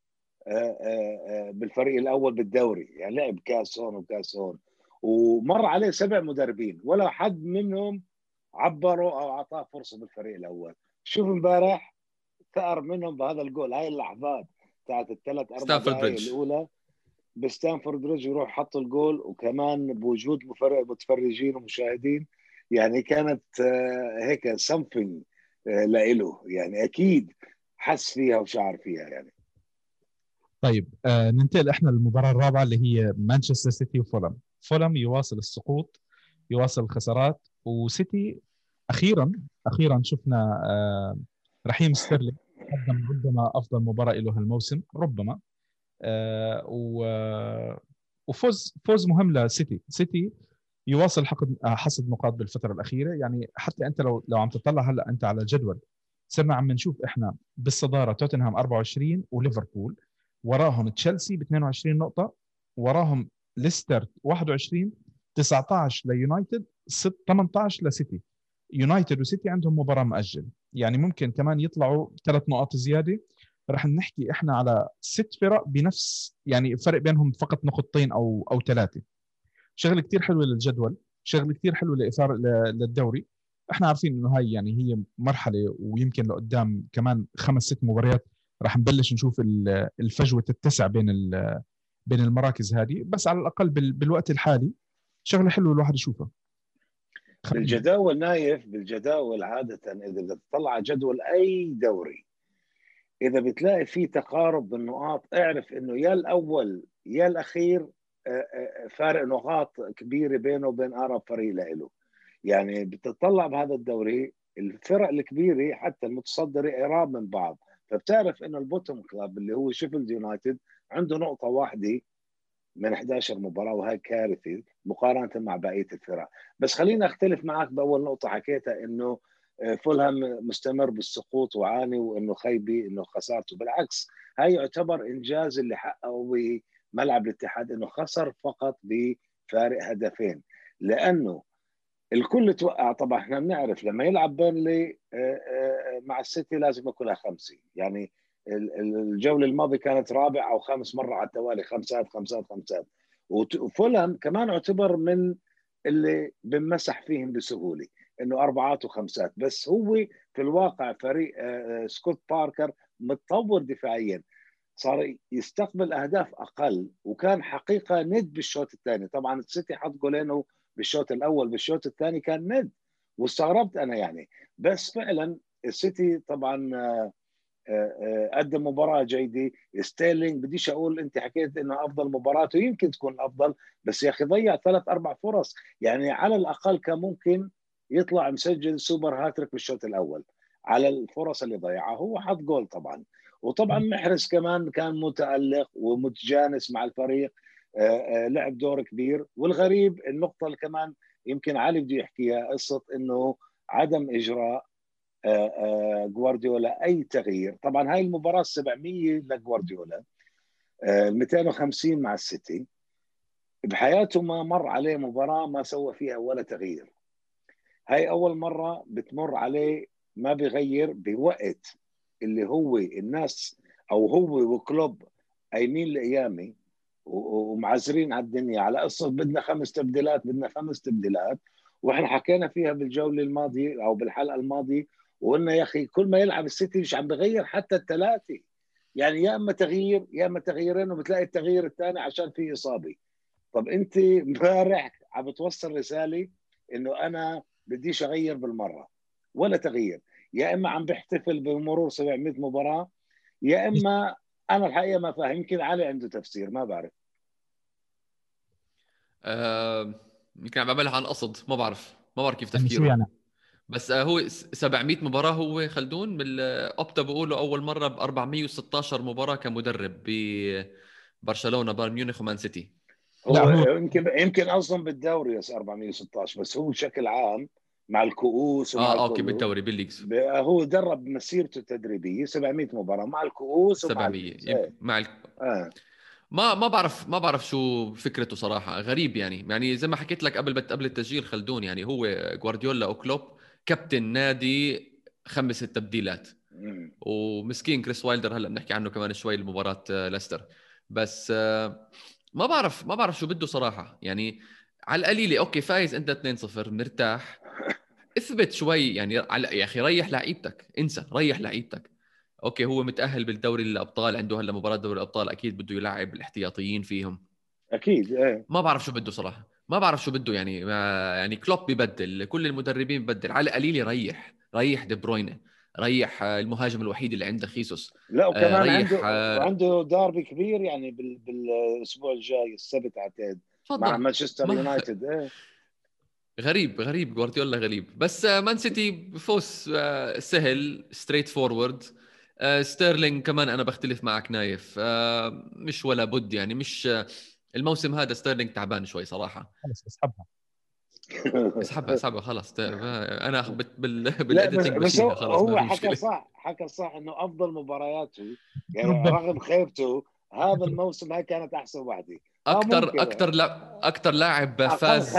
بالفريق الأول بالدوري. يعني لعب كأس هون وكأس هون. ومر عليه سبع مدربين. ولا حد منهم عبروا أو أعطاه فرصة بالفريق الأول. شوف امبارح ثأر منهم بهذا الجول. هاي اللحظات بتاعت الثلاث أربع دقائق الأولى. بستانفورد بريدج يروح حط الجول. وكمان بوجود متفرجين ومشاهدين. يعني كانت هيك something لإله. يعني أكيد حس فيها وشعر فيها يعني. طيب آه ننتقل إحنا للمباراة الرابعة اللي هي مانشستر سيتي وفولم. فولم يواصل السقوط يواصل الخسارات وسيتي أخيرا أخيرا شفنا آه رحيم ستيرلينج قدم ربما أفضل مباراة له هالموسم ربما آه وفوز فوز مهم لسيتي. سيتي يواصل حقد حصد نقاط بالفترة الأخيرة. يعني حتى أنت لو لو عم تطلع هلأ أنت على الجدول صرنا عم نشوف إحنا بالصدارة توتنهام 24 وليفربول. وراهم تشيلسي ب 22 نقطة وراهم ليستر 21 19 ليونايتد 18 لسيتي. يونايتد وسيتي عندهم مباراة مؤجل يعني ممكن كمان يطلعوا ثلاث نقاط زيادة. رح نحكي إحنا على ست فرق بنفس يعني فرق بينهم فقط نقطتين أو أو ثلاثة. شغلة كثير حلوة للجدول شغلة كثير حلوة لاثاره للدوري. إحنا عارفين إنه هاي يعني هي مرحلة ويمكن لقدام كمان خمس ست مباريات راح نبلش نشوف الفجوة تتسع بين بين المراكز هذه. بس على الأقل بالوقت الحالي شغلة حلوة الواحد يشوفها. بالجداول نايف بالجداول عادة إذا بدك تطلع على جدول أي دوري إذا بتلاقي في تقارب بالنقاط اعرف إنه يا الأول يا الأخير فارق نقاط كبيرة بينه وبين أقرب فريق له. يعني بتطلع بهذا الدوري الفرق الكبيرة حتى المتصدرة قراب من بعض. فبتعرف إنه ال bottom club اللي هو شيفيلد يونايتد عنده نقطة واحدة من 11 مباراة وهي كارثة مقارنة مع بقية الفرق. بس خليني أختلف معك بأول نقطة حكيتها إنه آه، فولهام مستمر بالسقوط وعاني وإنه خيبي إنه خسارته بالعكس هاي يعتبر إنجاز اللي حققه بملعب الاتحاد إنه خسر فقط بفارق هدفين. لأنه الكل توقع طبعا إحنا بنعرف لما يلعب بيرلي آه، آه، مع السيتي لازم يكونها خمسه يعني الجولة الماضية كانت رابع أو خامس مرة على التوالي خمسات خمسات خمسات. وفولهام كمان اعتبر من اللي بنمسح فيهم بسهولة إنه أربعات وخمسات. بس هو في الواقع فريق آه، سكوت باركر متطور دفاعيا. صار يستقبل أهداف أقل وكان حقيقة ند بالشوط الثاني. طبعا السيتي حط جولين بالشوط الأول بالشوط الثاني كان ند. واستغربت أنا يعني. بس فعلا السيتي طبعا آه، آه، قدم مباراة جيدة. ستيرلينج بديش أقول أنت حكيت إنه أفضل مباراة ويمكن تكون أفضل بس يا أخي ضيع ثلاث أربع فرص. يعني على الأقل كان ممكن يطلع مسجل سوبر هاتريك بالشوط الأول. على الفرص اللي ضيعها هو حط جول طبعا. وطبعا محرز كمان كان متألق ومتجانس مع الفريق. آه، آه، لعب دور كبير. والغريب النقطة اللي كمان يمكن علي بده يحكيها قصة إنه عدم إجراء آه، جوارديولا أي تغيير. طبعا هاي المباراة 700 لجوارديولا 250 مع السيتي. بحياته ما مر عليه مباراة ما سوى فيها ولا تغيير. هاي أول مرة بتمر عليه ما بغير بوقت اللي هو الناس أو هو وكلوب قايمين لأيامي ومعزرين على الدنيا. على قصة بدنا خمس تبديلات بدنا خمس تبديلات. وإحنا حكينا فيها بالجولة الماضية أو بالحلقة الماضية وقلنا يا أخي كل ما يلعب السيتي مش عم بغير حتى الثلاثة. يعني يا إما تغيير يا إما تغييرين وبتلاقي التغيير الثاني عشان في إصابة. طب أنت امبارح عم بتوصل رسالة إنه أنا بديش أغير بالمرة ولا تغيير. يا إما عم بحتفل بمرور 700 مباراة يا إما أنا الحقيقة ما فاهم يمكن علي عنده تفسير ما بعرف. آه، يمكن عم بعملها عن قصد ما بعرف ما بعرف كيف تفكيره. يعني؟ بس آه، هو 700 مباراة هو خلدون بالاوبتا بيقولوا أول مرة ب 416 مباراة كمدرب ببرشلونة بايرن ميونخ ومان سيتي. هو, يمكن يمكن أصلا بالدوري 416 بس هو بشكل عام مع الكؤوس آه okay بالدوري بال leagues. هو درب مسيرته التدريبية 700 مباراة مع الكؤوس 700 إيه. مع ال... آه. ما ما بعرف ما بعرف شو فكرته صراحة. غريب يعني. يعني زي ما حكيت لك قبل قبل التسجيل خلدون يعني هو جوارديولا أو كلوب كابتن نادي خمس تبديلات. ومسكين كريس وايلدر هلا بنحكي عنه كمان شوي لمباراة آه، ليستر. بس آه، ما بعرف ما بعرف شو بده صراحة. يعني على القليلة okay فايز أنت 2-0 مرتاح. (laughs) اثبت شوي يعني على يا أخي ريح لعيبتك انسى ريح لعيبتك. okay هو متأهل بالدوري الأبطال عنده هلا مباراة دوري الأبطال أكيد بده يلعب الاحتياطيين فيهم. أكيد إيه. ما بعرف شو بده صراحة. ما بعرف شو بده يعني ما يعني كلوب ببدل كل المدربين ببدل. على القليل يريح ريح دي بروينة ريح المهاجم الوحيد اللي عنده خيسوس. لا وكمان آه عنده آه عنده داربي كبير يعني بالأسبوع الجاي السبت أعتقد مع مانشستر يونايتد. إيه. غريب غريب جوارديولا غريب. بس مان سيتي فوز آه، سهل straightforward ستيرلينج كمان أنا بختلف معك نايف. آه، مش ولا بد يعني مش الموسم هذا ستيرلينج تعبان شوي صراحة. خلص اسحبها. (laughs) اسحبها اسحبها خلاص أنا بال editing بس هو, هو حكى صح حكى صح إنه أفضل مبارياته يعني رغم خيبته هذا الموسم هاي كانت أحسن واحدة. أكثر أكثر لا أكثر لاعب فاز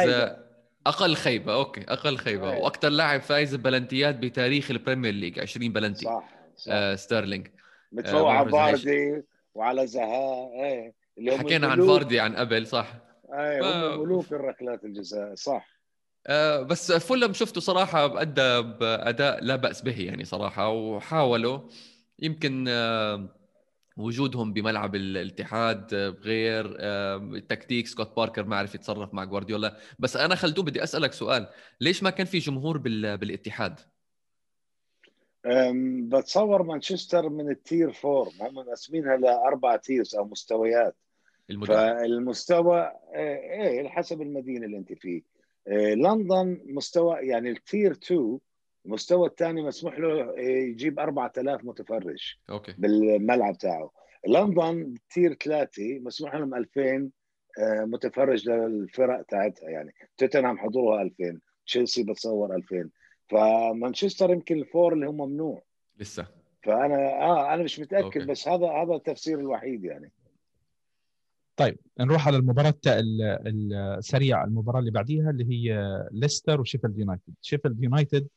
أقل خيبة okay أقل خيبة. أيه. وأكثر لاعب فايز ببلنتيات بتاريخ البريمير ليج 20 بلنتي. صح, صح. آه ستيرلينج. متفوق على فاردي وعلى زها إيه. اللي حكينا عن فاردي عن قبل صح؟ إيه هم ملوك الركلات الجزاء صح. آه بس فولم شفته صراحة أدى بأداء لا بأس به يعني صراحة وحاولوا يمكن آه وجودهم بملعب الاتحاد غير التكتيك سكوت باركر ما عرف يتصرف مع جوارديولا. بس أنا خلدون بدي أسألك سؤال ليش ما كان في جمهور بالاتحاد؟ بتصور مانشستر من ال tier four هم مقسمينها لأربع tiers أو مستويات. المدن. فالمستوى إيه حسب المدينة اللي أنت فيه. إيه، لندن مستوى يعني ال tier 2 المستوى الثاني مسموح له يجيب 4000 متفرج أوكي. بالملعب تاعه. لندن tier ثلاثة مسموح لهم 2000 آه، متفرج للفرق تاعتها يعني توتنهام حضورها 2000 تشيلسي بتصور 2000 فمانشستر يمكن ال four اللي هم ممنوع. لسه. فأنا آه أنا مش متأكد أوكي. بس هذا هذا التفسير الوحيد يعني. طيب نروح على المباراة السريعة المباراة اللي بعديها اللي هي ليستر وشيفيلد يونايتد. شيفيلد يونايتد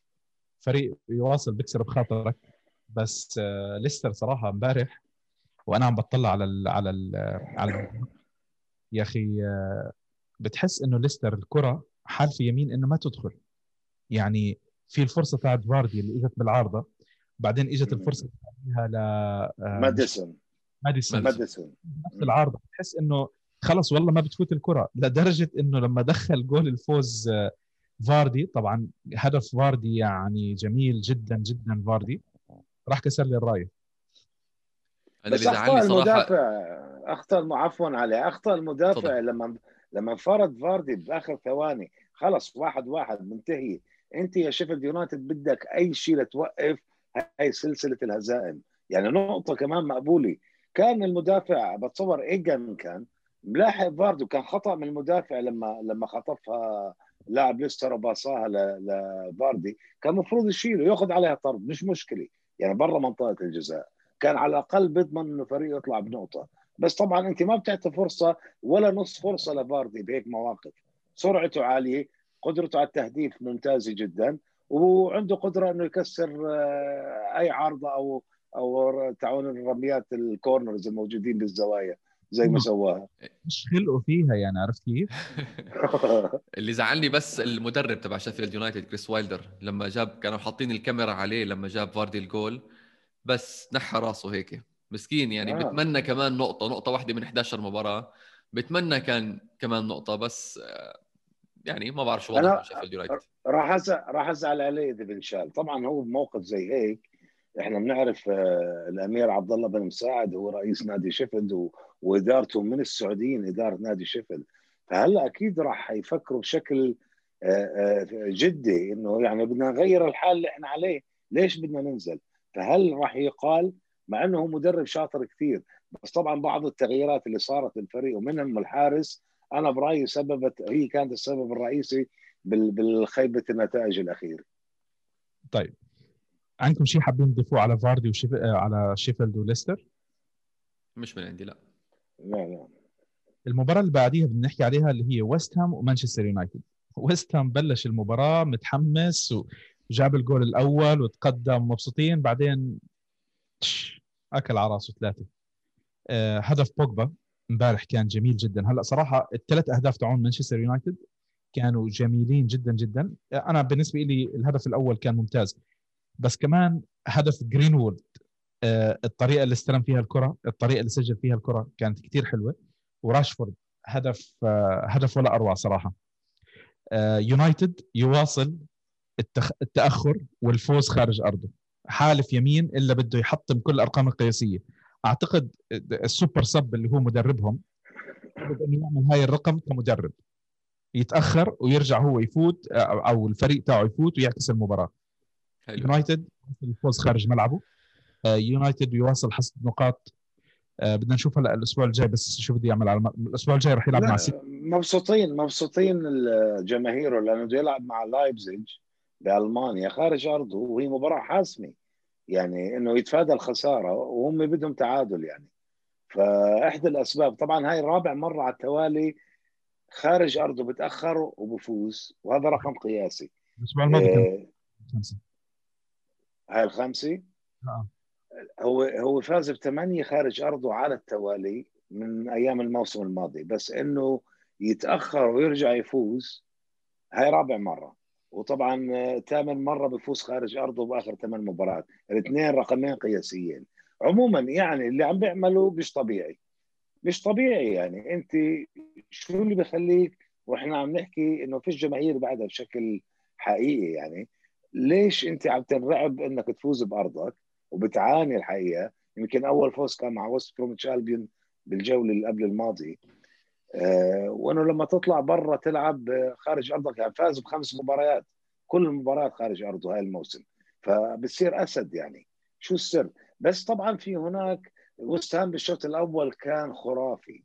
فريق يواصل بيكسر بخاطرك بس آه، ليستر صراحة امبارح وأنا عم بطلع على ال على ال على ال يا أخي آه، بتحس إنه ليستر الكرة حالفه يمين إنه ما تدخل. يعني في الفرصة تاعت فاردي اللي إجت بالعارضة بعدين إجت الفرصة ل آه، ماديسون. ماديسون. ماديسون. نفس العارضه بتحس إنه خلص والله ما بتفوت الكرة لدرجة إنه لما دخل جول الفوز فاردي طبعا هدف فاردي يعني جميل جدا جدا فاردي راح كسر لي الرايه بس أخطأ المدافع أخطأ عفوا عليه أخطأ المدافع طبعا. لما لما انفرد فاردي بآخر ثواني. خلص واحد واحد منتهي. أنت يا شيفيلد يونايتد بدك أي شيء لتوقف هاي سلسلة الهزائم. يعني نقطة كمان مقبولة. كان المدافع بتصور ايجن كان ملاحق فاردي وكان خطأ من المدافع لما لما خطفها لاعب ليستر وباصاها لفاردي كان المفروض يشيله ياخذ عليها طرد مش مشكلة. يعني برا منطقة الجزاء. كان على الأقل بيضمن إنه فريقه يطلع بنقطة. بس طبعا أنت ما بتعطي فرصة ولا نص فرصة لفاردي بهيك مواقف. سرعته عالية قدرته على التهديف ممتازة جدا وعنده قدرة إنه يكسر آه، أي عارضه أو أو تاعون الرميات ال corners الموجودين بالزوايا زي ما سواها. فش خلقه فيها يعني عرفت كيف؟ (laughs) اللي زعلني بس المدرب تبع شيفيلد يونايتد كريس وايلدر لما جاب كانوا حاطين الكاميرا عليه لما جاب فاردي الجول بس حنى راسه هيك. مسكين يعني. آه. بتمنى كمان نقطة نقطة واحدة من 11 مباراة. بتمنى كان كمان نقطة بس آه، يعني ما بعرف شو وضع شيفيلد يونايتد راح أزعل راح أزعل عليه إذا بنشال. طبعا هو بموقف زي هيك إحنا بنعرف آه، الأمير عبد الله بن مساعد هو رئيس نادي شيفيلد وإدارته من السعوديين إدارة نادي شيفيلد. فهلأ أكيد راح يفكروا بشكل آه، آه، جدي إنه يعني بدنا نغير الحال اللي إحنا عليه. ليش بدنا ننزل؟ فهلأ راح يقال مع إنه هو مدرب شاطر كثير بس طبعا بعض التغييرات اللي صارت بالفريق ومنهم الحارس أنا برأيي سببت هي كانت السبب الرئيسي بالخيبة النتائج الأخيرة. طيب. عندكم شيء حابين تضيفوه على فاردي وشيف... على شيفيلد وليستر؟ مش من عندي لا. لا لا. المباراة اللي بعديها بدنا نحكي عليها اللي هي ويست هام ومانشستر يونايتد. ويست هام بلش المباراة متحمس وجاب الجول الأول وتقدم مبسوطين بعدين أكل على راسه ثلاثة. آه هدف بوجبا امبارح كان جميل جدا. هلأ صراحة الثلاث أهداف تاعون مانشستر يونايتد كانوا جميلين جدا جدا. أنا بالنسبة لي الهدف الأول كان ممتاز. بس كمان هدف جرينوود آه الطريقة اللي استلم فيها الكرة الطريقة اللي سجل فيها الكرة كانت كثير حلوة. وراشفورد هدف هدف ولا أروع صراحة. يونايتد يواصل التأخر والفوز خارج أرضه. حالف يمين إلا بده يحطم كل الأرقام القياسية. أعتقد ال super sub اللي هو مدربهم بده يعمل هاي الرقم كمدرب. يتأخر ويرجع هو يفوت أو الفريق تاعه يفوت ويعكس المباراة. يونايتد الفوز خارج ملعبه. يونايتد يواصل حصد نقاط. آه بدنا نشوف هلا الأسبوع الجاي بس شو بده يعمل على الم... الأسبوع الجاي رح يلعب مع سيتي مبسوطين مبسوطين جماهيره لأنه بده يلعب مع لايبزيج بألمانيا خارج أرضه وهي مباراة حاسمة. يعني إنه يتفادى الخسارة وهم بدهم تعادل يعني. فإحدى الأسباب طبعا هاي رابع مرة على التوالي خارج أرضه بتأخر وبفوز وهذا رقم قياسي. الأسبوع الماضي خمسه هاي الخمسة؟ آه. هو هو فاز بثمانية خارج أرضه على التوالي من أيام الموسم الماضي بس إنه يتأخر ويرجع يفوز هاي رابع مرة. وطبعا ثامن مرة بفوز خارج أرضه بآخر ثمان مباريات. الاثنين رقمين قياسيين. عموما يعني اللي عم بيعمله مش طبيعي. مش طبيعي يعني. أنت شو اللي بخليك؟ وإحنا عم نحكي إنه فيش جماهير بعدها بشكل حقيقي يعني. ليش أنت عم تنرعب إنك تفوز بأرضك وبتعاني الحقيقة؟ يمكن أول فوز كان مع وست بروميتش البيون بالجولة اللي قبل الماضي. آه وإنه لما تطلع برا تلعب خارج أرضك يعني فاز بخمس مباريات. كل المباريات خارج أرضه هاي الموسم. فبتصير أسد يعني. شو السر؟ بس طبعا في هناك وست هام بالشوط الأول كان خرافي.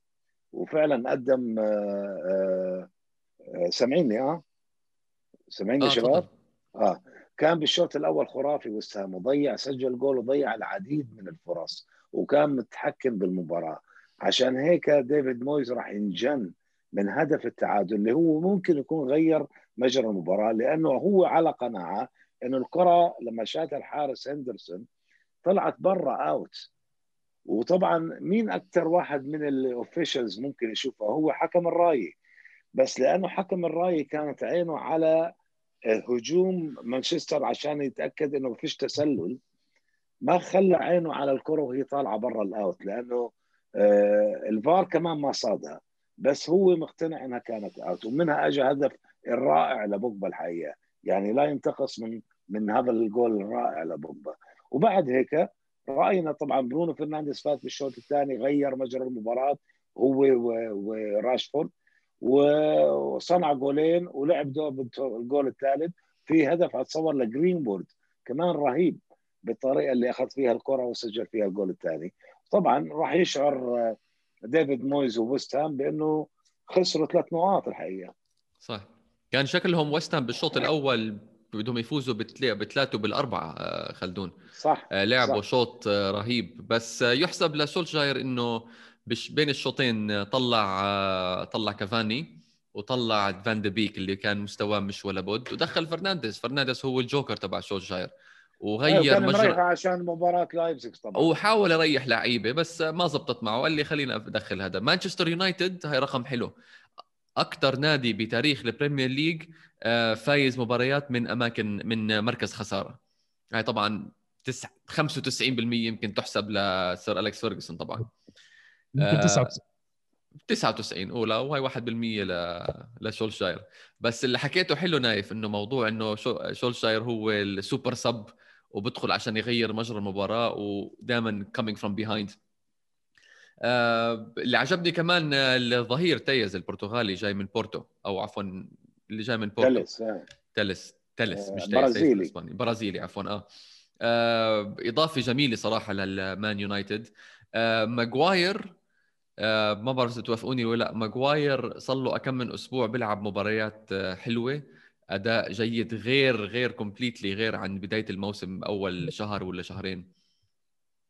وفعلا قدم آه آه سامعيني آه؟ سامعيني آه شباب؟ آه. كان بالشوط الأول خرافي وسام وضيع سجل جول وضيع العديد من الفرص وكان متحكم بالمباراة. عشان هيك ديفيد مويز راح ينجن من هدف التعادل اللي هو ممكن يكون غير مجرى المباراة لأنه هو على قناعة إنه الكرة لما شاتها الحارس هندرسون طلعت برا out وطبعا مين أكثر واحد من ال officials ممكن يشوفها هو حكم الراية. بس لأنه حكم الراية كانت عينه على هجوم مانشستر عشان يتأكد إنه ما فيش تسلل ما خلى عينه على الكرة وهي طالعة برا ال out لأنه الفار كمان ما صادها. بس هو مقتنع إنها كانت out ومنها اجى هدف الرائع لبوجبا الحقيقة. يعني لا ينتقص من من هذا الجول الرائع لبوجبا. وبعد هيك رأينا طبعا برونو فرنانديز فات بالشوط الثاني غير مجرى المباراة هو وراشفورد. وصنع جولين ولعب الجول الثالث في هدف اتصور لجرينوود كمان رهيب بالطريقة اللي أخذ فيها الكرة وسجل فيها الجول الثاني. طبعا راح يشعر ديفيد مويز وويست هام بأنه خسروا ثلاث نقاط الحقيقة. صح. كان شكلهم ويست هام بالشوط الأول بدهم يفوزوا بثلاثه بالاربعه خلدون. صح لعبوا صح. شوط رهيب. بس يحسب لسولشاير إنه بين الشوطين طلع طلع كافاني وطلع فان دي بيك اللي كان مستواه مش ولا بد ودخل فرنانديز. فرنانديز هو الجوكر تبع سولشاير. وغير مجرى عشان مباراة لايبزيج طبعا. وحاول يريح لعيبة بس ما زبطت معه. قال لي خلينا أدخل هذا. مانشستر يونايتد هاي رقم حلو. أكثر نادي بتاريخ البريمير ليج فايز مباريات من أماكن من مركز خسارة. هاي طبعا 95% يمكن تحسب لسير أليكس فيرجسون طبعا. يمكن 99 99 اولى وهي 1% ل لسولشاير. بس اللي حكيته حلو نايف إنه موضوع إنه سولشاير هو ال super sub وبدخل عشان يغير مجرى المباراة ودائما coming from behind اللي عجبني كمان الظهير تلس البرتغالي جاي من بورتو أو عفوا اللي جاي من بورتو. تلس تلس تلس مش برازيلي. برازيلي عفوا آه. آه إضافة جميلة صراحة للمان يونايتد. آه ماجواير آه ما بعرف إذا توافقوني ولا لأ. ماجواير صار له كم من أسبوع بيلعب مباريات آه حلوة. أداء جيد غير غير completely غير عن بداية الموسم أول شهر ولا شهرين.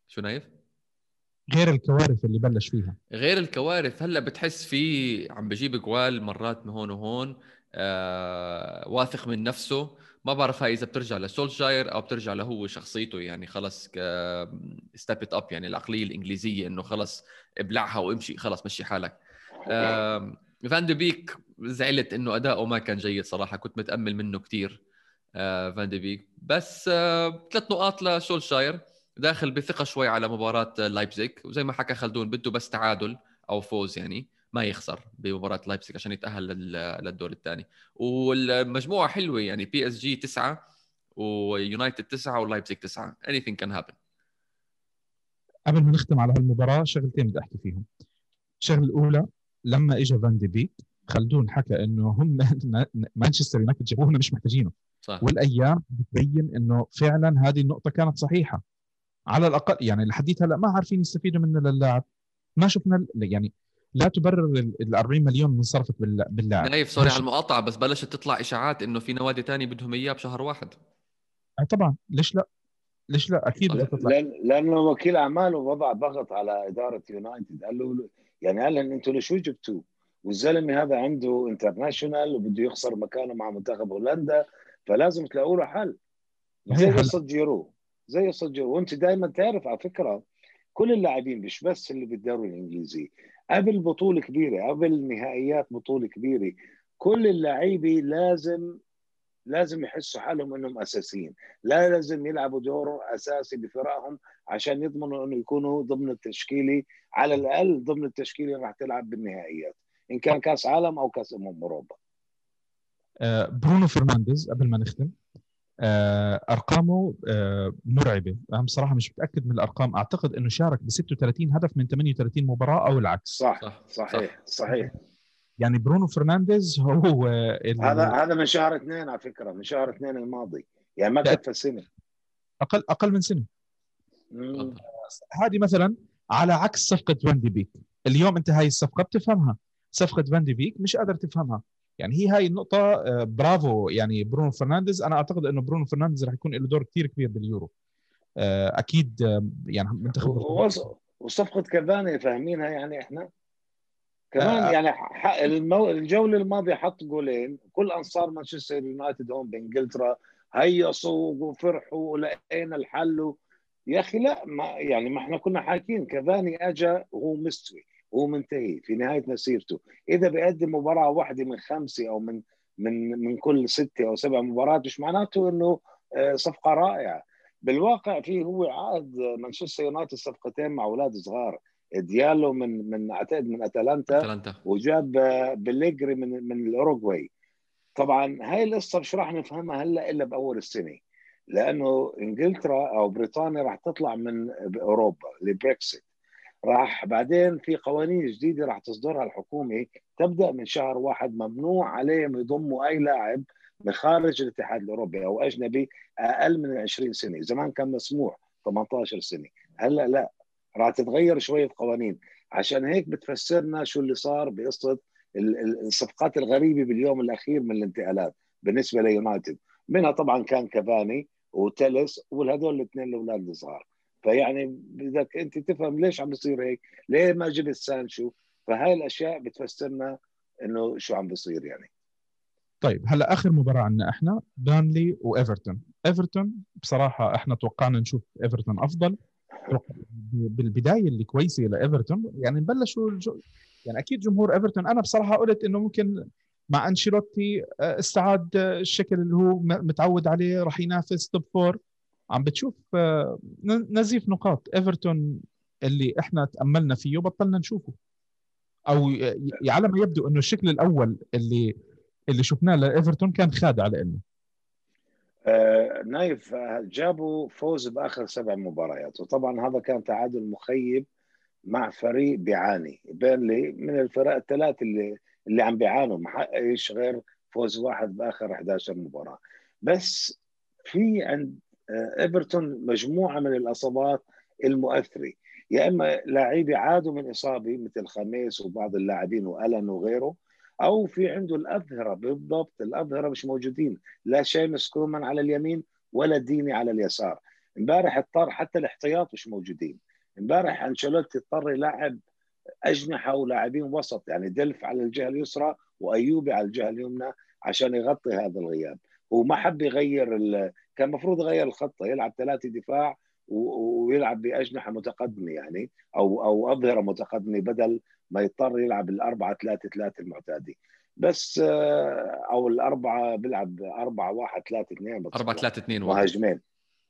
شو نايف؟ غير الكوارث اللي بلش فيها. غير الكوارث. هلأ بتحس في عم بجيب جوال مرات من هون وهون آه واثق من نفسه. ما بعرف هاي إذا بترجع لسولشاير أو بترجع له شخصيته يعني خلص step it up يعني العقلية الإنجليزية إنه خلص ابلعها وامشي خلص مشي حالك. فان دي بيك زعلت إنه أداؤه ما كان جيد صراحة كنت متأمل منه كثير آه فان دي بيك. بس آه ثلاث نقاط لسولشاير. داخل بثقة شوي على مباراة لايبزيج وزي ما حكى خلدون بده بس تعادل أو فوز يعني. ما يخسر بمباراة لايبزيج عشان يتأهل للدور الثاني. والمجموعة حلوة يعني بي اس جي تسعة ويونايتد تسعة ولايبزيج تسعة. Anything can happen. قبل ما نختم على هالمباراة شغلتين بدي أحكي فيهم. الشغلة الأولى لما اجى فان دي بيك خلدون حكى إنه هم (laughs) مانشستر يونايتد جابوه مش محتاجينه. صح. والأيام بتبين إنه فعلا هذه النقطة كانت صحيحة. على الأقل يعني لحديت هلأ ما عارفين يستفيدوا منه للاعب. ما شفنا يعني لا تبرر ال 40 مليون من صرفت باللاعب. نايف sorry على المقاطعة بس بلشت تطلع إشاعات إنه في نوادي تاني بدهم إياه بشهر واحد. آه طبعا. ليش لا؟ ليش لا؟ أكيد بدها تطلع. لأن لأنه وكيل اعماله وضع ضغط على إدارة يونايتد. قال له يعني قال لهم أنتم ليش جبتوه والزلمة هذا عنده international وبده يخسر مكانه مع منتخب هولندا فلازم تلاقوا له حل زي قصه جيرو زي قصه جيرو وأنت دائما تعرف على فكرة كل اللاعبين مش بس اللي بالدوري الإنجليزي قبل بطولة كبيرة قبل نهائيات بطولة كبيرة كل اللعيبة لازم لازم يحسوا حالهم إنهم أساسيين. لا لازم يلعبوا دور أساسي بفرقهم عشان يضمنوا إنه يكونوا ضمن التشكيلة. على الأقل ضمن التشكيلة اللي راح تلعب بالنهائيات إن كان كأس عالم أو كأس أمم أوروبا. آه، برونو فرنانديز قبل ما نختم. أرقامه آه، مرعبة. أنا بصراحة مش متأكد من الأرقام. أعتقد إنه شارك ب 36 هدف من 38 مباراة أو العكس. صح صح صحيح صحيح. يعني برونو فرنانديز هو هذا هذا من شهر اثنين على فكرة من شهر اثنين الماضي. يعني ما كفى سنه أقل أقل من سنة. هذه مثلا على عكس صفقة فان دي بيك اليوم انت هاي الصفقة بتفهمها. صفقة فان دي بيك مش قادر تفهمها. يعني هي هاي النقطة آه، برافو. يعني برونو فرنانديز أنا أعتقد أنه برونو فرنانديز رح يكون له دور كثير كبير باليورو. آه، أكيد آه، يعني منتخب وصفقة كافاني فاهمينها يعني إحنا. كمان آه. يعني المو... الجولة الماضية حط جولين. كل أنصار مانشستر يونايتد هون بإنجلترا هيصوا وفرحوا ولقينا الحل يا أخي لا ما يعني ما إحنا كنا حاكين. كافاني أجا وهو مستوي هو منتهي في نهاية مسيرته. إذا بيقدم مباراة واحدة من خمسة أو من من من كل ستة أو سبع مباريات مش معناته إنه آه، صفقة رائعة. بالواقع في هو عقد مانشستر يونايتد صفقتين مع أولاد صغار. ديالو من من اعتقد من أتلانتا, أتلانتا. وجاب آه، بليجري من من الأوروغواي. طبعا هاي القصة مش راح نفهمها هلأ إلا بأول السنة لأنه إنجلترا أو بريطانيا راح تطلع من أوروبا لبريكسيت. راح بعدين في قوانين جديدة راح تصدرها الحكومة. تبدأ من شهر واحد ممنوع عليهم يضموا أي لاعب من خارج الاتحاد الأوروبي أو أجنبي أقل من 20 سنة، زمان كان مسموح 18 سنة، هلأ لا راح تتغير شوية قوانين، عشان هيك بتفسرنا شو اللي صار بقصة الصفقات الغريبة باليوم الأخير من الانتقالات بالنسبة ليونايتد، منها طبعا كان كافاني وتلس وهدول الاثنين الأولاد الصغار. فيعني بدك أنت تفهم ليش عم بيصير هيك ليه ما جبت سانشو؟ فهاي الأشياء بتفسرنا إنه شو عم بيصير يعني. طيب هلأ آخر مباراة عندنا إحنا بيرنلي وايفرتون ايفرتون بصراحة إحنا توقعنا نشوف ايفرتون أفضل. بالبداية اللي كويسة لايفرتون يعني بلشوا الجو... يعني أكيد جمهور ايفرتون أنا بصراحة قلت إنه ممكن مع أنشيلوتي آه، استعاد الشكل اللي هو متعود عليه راح ينافس top four عم بتشوف آه، نزيف نقاط. إيفرتون اللي إحنا تأملنا فيه بطلنا نشوفه. أو على ما يبدو إنه الشكل الأول اللي اللي شفناه لإيفرتون كان خادع لنا آه نايف جابوا فوز بآخر سبع مباريات؟ وطبعا هذا كان تعادل مخيب مع فريق بيعاني. بيرنلي من الفرق الثلاث اللي اللي عم بيعانوا. ما حققش غير فوز واحد بآخر 11 مباراة. بس في عند إيفرتون مجموعة من الإصابات المؤثرة. يا إما لاعبي عادوا من إصابة مثل خاميس وبعض اللاعبين وألان وغيره أو في عنده الأظهرة بالضبط الأظهرة مش موجودين لا شيمس كولمان على اليمين ولا ديني على اليسار. إمبارح اضطر حتى الاحتياط مش موجودين. إمبارح أنشيلوتي اضطر يلعب أجنحة ولاعبين وسط يعني دلف على الجهة اليسرى وأيوبي على الجهة اليمنى عشان يغطي هذا الغياب. هو ما حب يغير. كان المفروض يغير الخطة يلعب ثلاثة دفاع ويلعب بأجنحة متقدمة يعني أو أو أظهرة متقدمة بدل ما يضطر يلعب الأربعة ثلاثة ثلاثة المعتادي بس آه، أو الأربعة بيلعب أربعة واحد ثلاثة اثنين أربعة ثلاثة اثنين مهاجمين.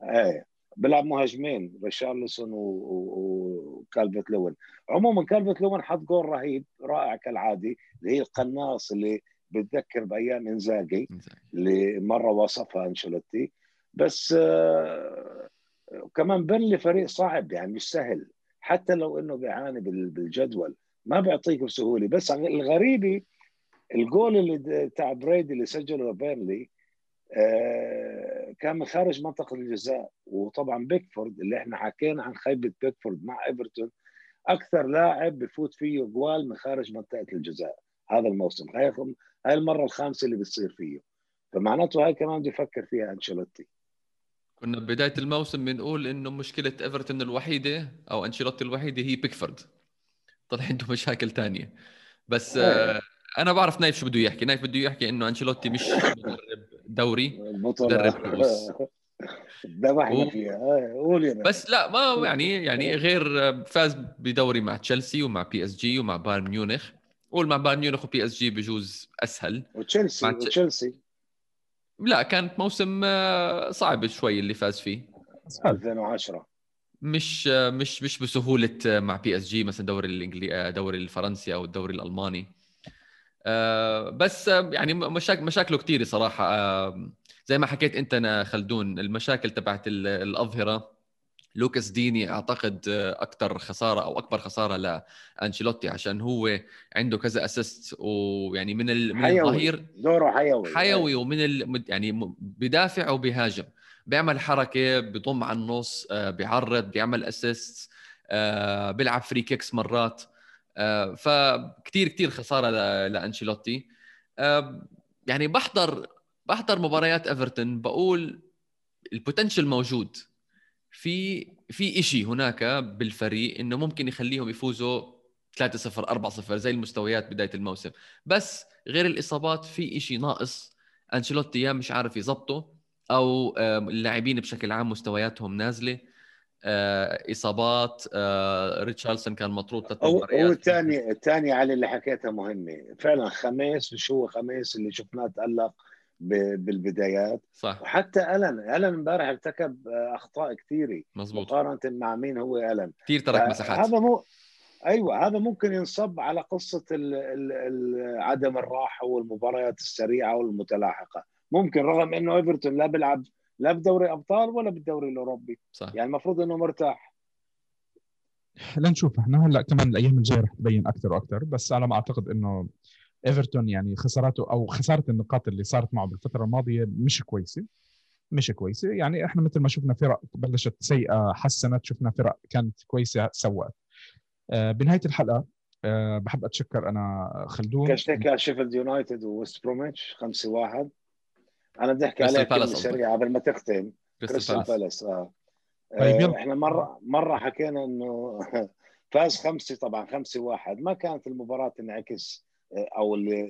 إيه بيلعب مهاجمين ريشارلسون وكالفيت لوين. عموما كالفيت لوين حط جول رهيب رائع كالعادة اللي هي القناص اللي بتذكر بأيام إنزاجي. اللي مرة وصفها أنشيلوتي. بس آه كمان بيرنلي فريق صعب يعني مش سهل. حتى لو إنه بيعاني بالجدول ما بيعطيك بسهولة. بس الغريبة الجول اللي تاع برادي اللي سجله بيرنلي آه كان من خارج منطقة الجزاء. وطبعا بيكفورد اللي إحنا حكينا عن خيبة بيكفورد مع إيفرتون أكثر لاعب بفوت فيه جوال من خارج منطقة الجزاء هذا الموسم. هاي المرة الخامسة اللي بتصير فيه. فمعناته هاي كمان بده يفكر فيها أنشيلوتي. كنا ببدايه الموسم بنقول إنه مشكلة إيفرتون الوحيدة أو أنشيلوتي الوحيدة هي بيكفورد. طلع عنده مشاكل تانية. بس آه. أنا بعرف نايف شو بده يحكي. نايف بده يحكي إنه أنشيلوتي مش مدرب دوري مدرب كؤوس ذبحنا (laughs) فيها. آه، قول بس لا ما يعني يعني غير فاز بدوري مع تشيلسي ومع بي اس جي ومع بايرن ميونخ. قول مع بايرن ميونخ وبي اس جي بجوز أسهل. وتشيلسي وتشيلسي. لا كانت موسم آه، صعب شوي اللي فاز فيه. 2010 مش مش مش بسهولة مع بي إس جي مثلا دوري الانجلي دوري الفرنسي أو الدوري الألماني. آه، بس يعني مشاكل مشاكله كثيره صراحة. آه، زي ما حكيت أنت خلدون المشاكل تبعت الأظهرة. لوكاس ديني أعتقد أكثر خسارة أو أكبر خسارة لأنشيلوتي عشان هو عنده كذا assist ويعني من من الظهير دوره حيوي حيوي ومن ال... يعني بدافع وبيهاجم بيعمل حركة بيضم على النص آه، بيعرض بيعمل assist آه، بيلعب free kicks مرات. آه، فكتير كتير خسارة لأنشيلوتي. يعني بحضر بحضر مباريات إيفرتون بقول البوتنشل موجود. في في شيء هناك بالفريق إنه ممكن يخليهم يفوزوا 3-0 4-0 زي المستويات بداية الموسم. بس غير الإصابات في شيء ناقص أنشيلوتي يا مش عارف يظبطه أو اللاعبين بشكل عام مستوياتهم نازلة. آه، إصابات آه، ريتشارلسون كان مطرود ثلاث مباريات. هو الثاني الثاني علي اللي حكيتها مهمة. فعلا خميس مش هو خميس اللي شفناه تألق بالبدايات. صح. وحتى ألن ألن امبارح ارتكب آه، أخطاء كثيرة مزبوط مقارنة مع مين هو ألن. كثير ترك مساحات. هذا مو أيوه هذا ممكن ينصب على قصة ال... ال... ال... عدم الراحة والمباريات السريعة والمتلاحقة. ممكن رغم إنه إيفرتون لا بيلعب لا بدوري أبطال ولا بالدوري الأوروبي. صح. يعني المفروض إنه مرتاح. لنشوف. إحنا هلأ كمان الأيام الجاية رح تبين أكثر وأكثر بس على ما أعتقد إنه إيفرتون يعني خساراته أو خسارة النقاط اللي صارت معه بالفترة الماضية مش كويسة مش كويسة. يعني إحنا مثل ما شفنا فرق بلشت سيئة حسنت شفنا فرق كانت كويسة سوت آه بنهاية الحلقة أه بحب أتشكر أنا خلدون. كاش على شيفيلد يونايتد وويست بروميتش 5 1 أنا بدي أحكي عليها كلمه سريعة قبل ما تختم. كريستال بالاس. آه. طيب آه إحنا مرة مرة حكينا إنه (laughs) فاز خمسة طبعا خمسة واحد. ما كانت المباراة تنعكس آه، أو اللي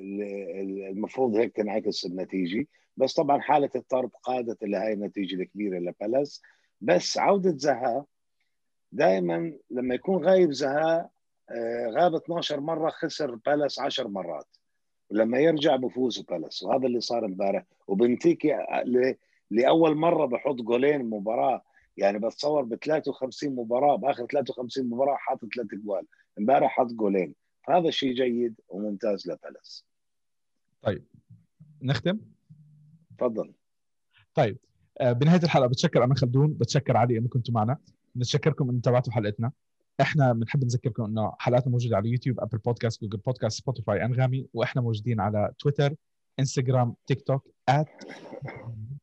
المفروض هيك تنعكس النتيجة. بس طبعا حالة الطرد قادت إلى هاي النتيجة الكبيرة لبالاس. بس عودة زها دائما لما يكون غايب زها آه، غاب 12 مرة خسر بالاس 10 مرات. ولما يرجع بفوز بالاس. وهذا اللي صار امبارح. وبنتيكي لأول مرة بحط جولين مباراة. يعني بتصور ب 53 مباراة. بآخر 53 مباراة حاطط ثلاث جوال. امبارح حط جولين. فهذا شيء جيد وممتاز لبالاس طيب نختم؟ تفضل. طيب آه، بنهاية الحلقة بتشكر أنا خلدون بتشكر علي انكم كنتوا معنا. نتشكركم ان تابعتوا حلقتنا. إحنا بنحب نذكركم إنه حلقاتنا موجودة على يوتيوب أبل بودكاست جوجل بودكاست سبوتيفاي أنغامي وإحنا موجودين على تويتر إنستغرام تيك توك at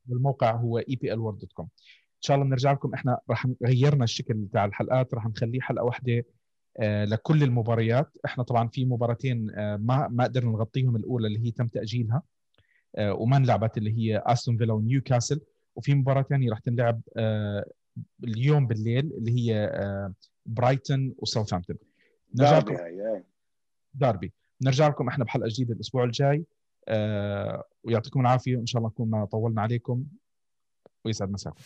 والموقع هو epl.world.com إن شاء الله بنرجع لكم. إحنا راح غيرنا الشكل بتاع الحلقات راح نخليه حلقة واحدة لكل المباريات. إحنا طبعا في مباراتين آه، ما ما قدرنا نغطيهم الأولى اللي هي تم تأجيلها آه، وما انلعبت اللي هي أستون فيلا ونيوكاسل. وفي مباراة ثانية راح تنلعب اليوم بالليل اللي هي برايتون وساوثهامبتون. نرجع لكم. داربي. نرجع لكم إحنا بحلقة جديدة الأسبوع الجاي. ويعطيكم العافية ان شاء الله نكون ما طولنا عليكم. ويسعد مساكم.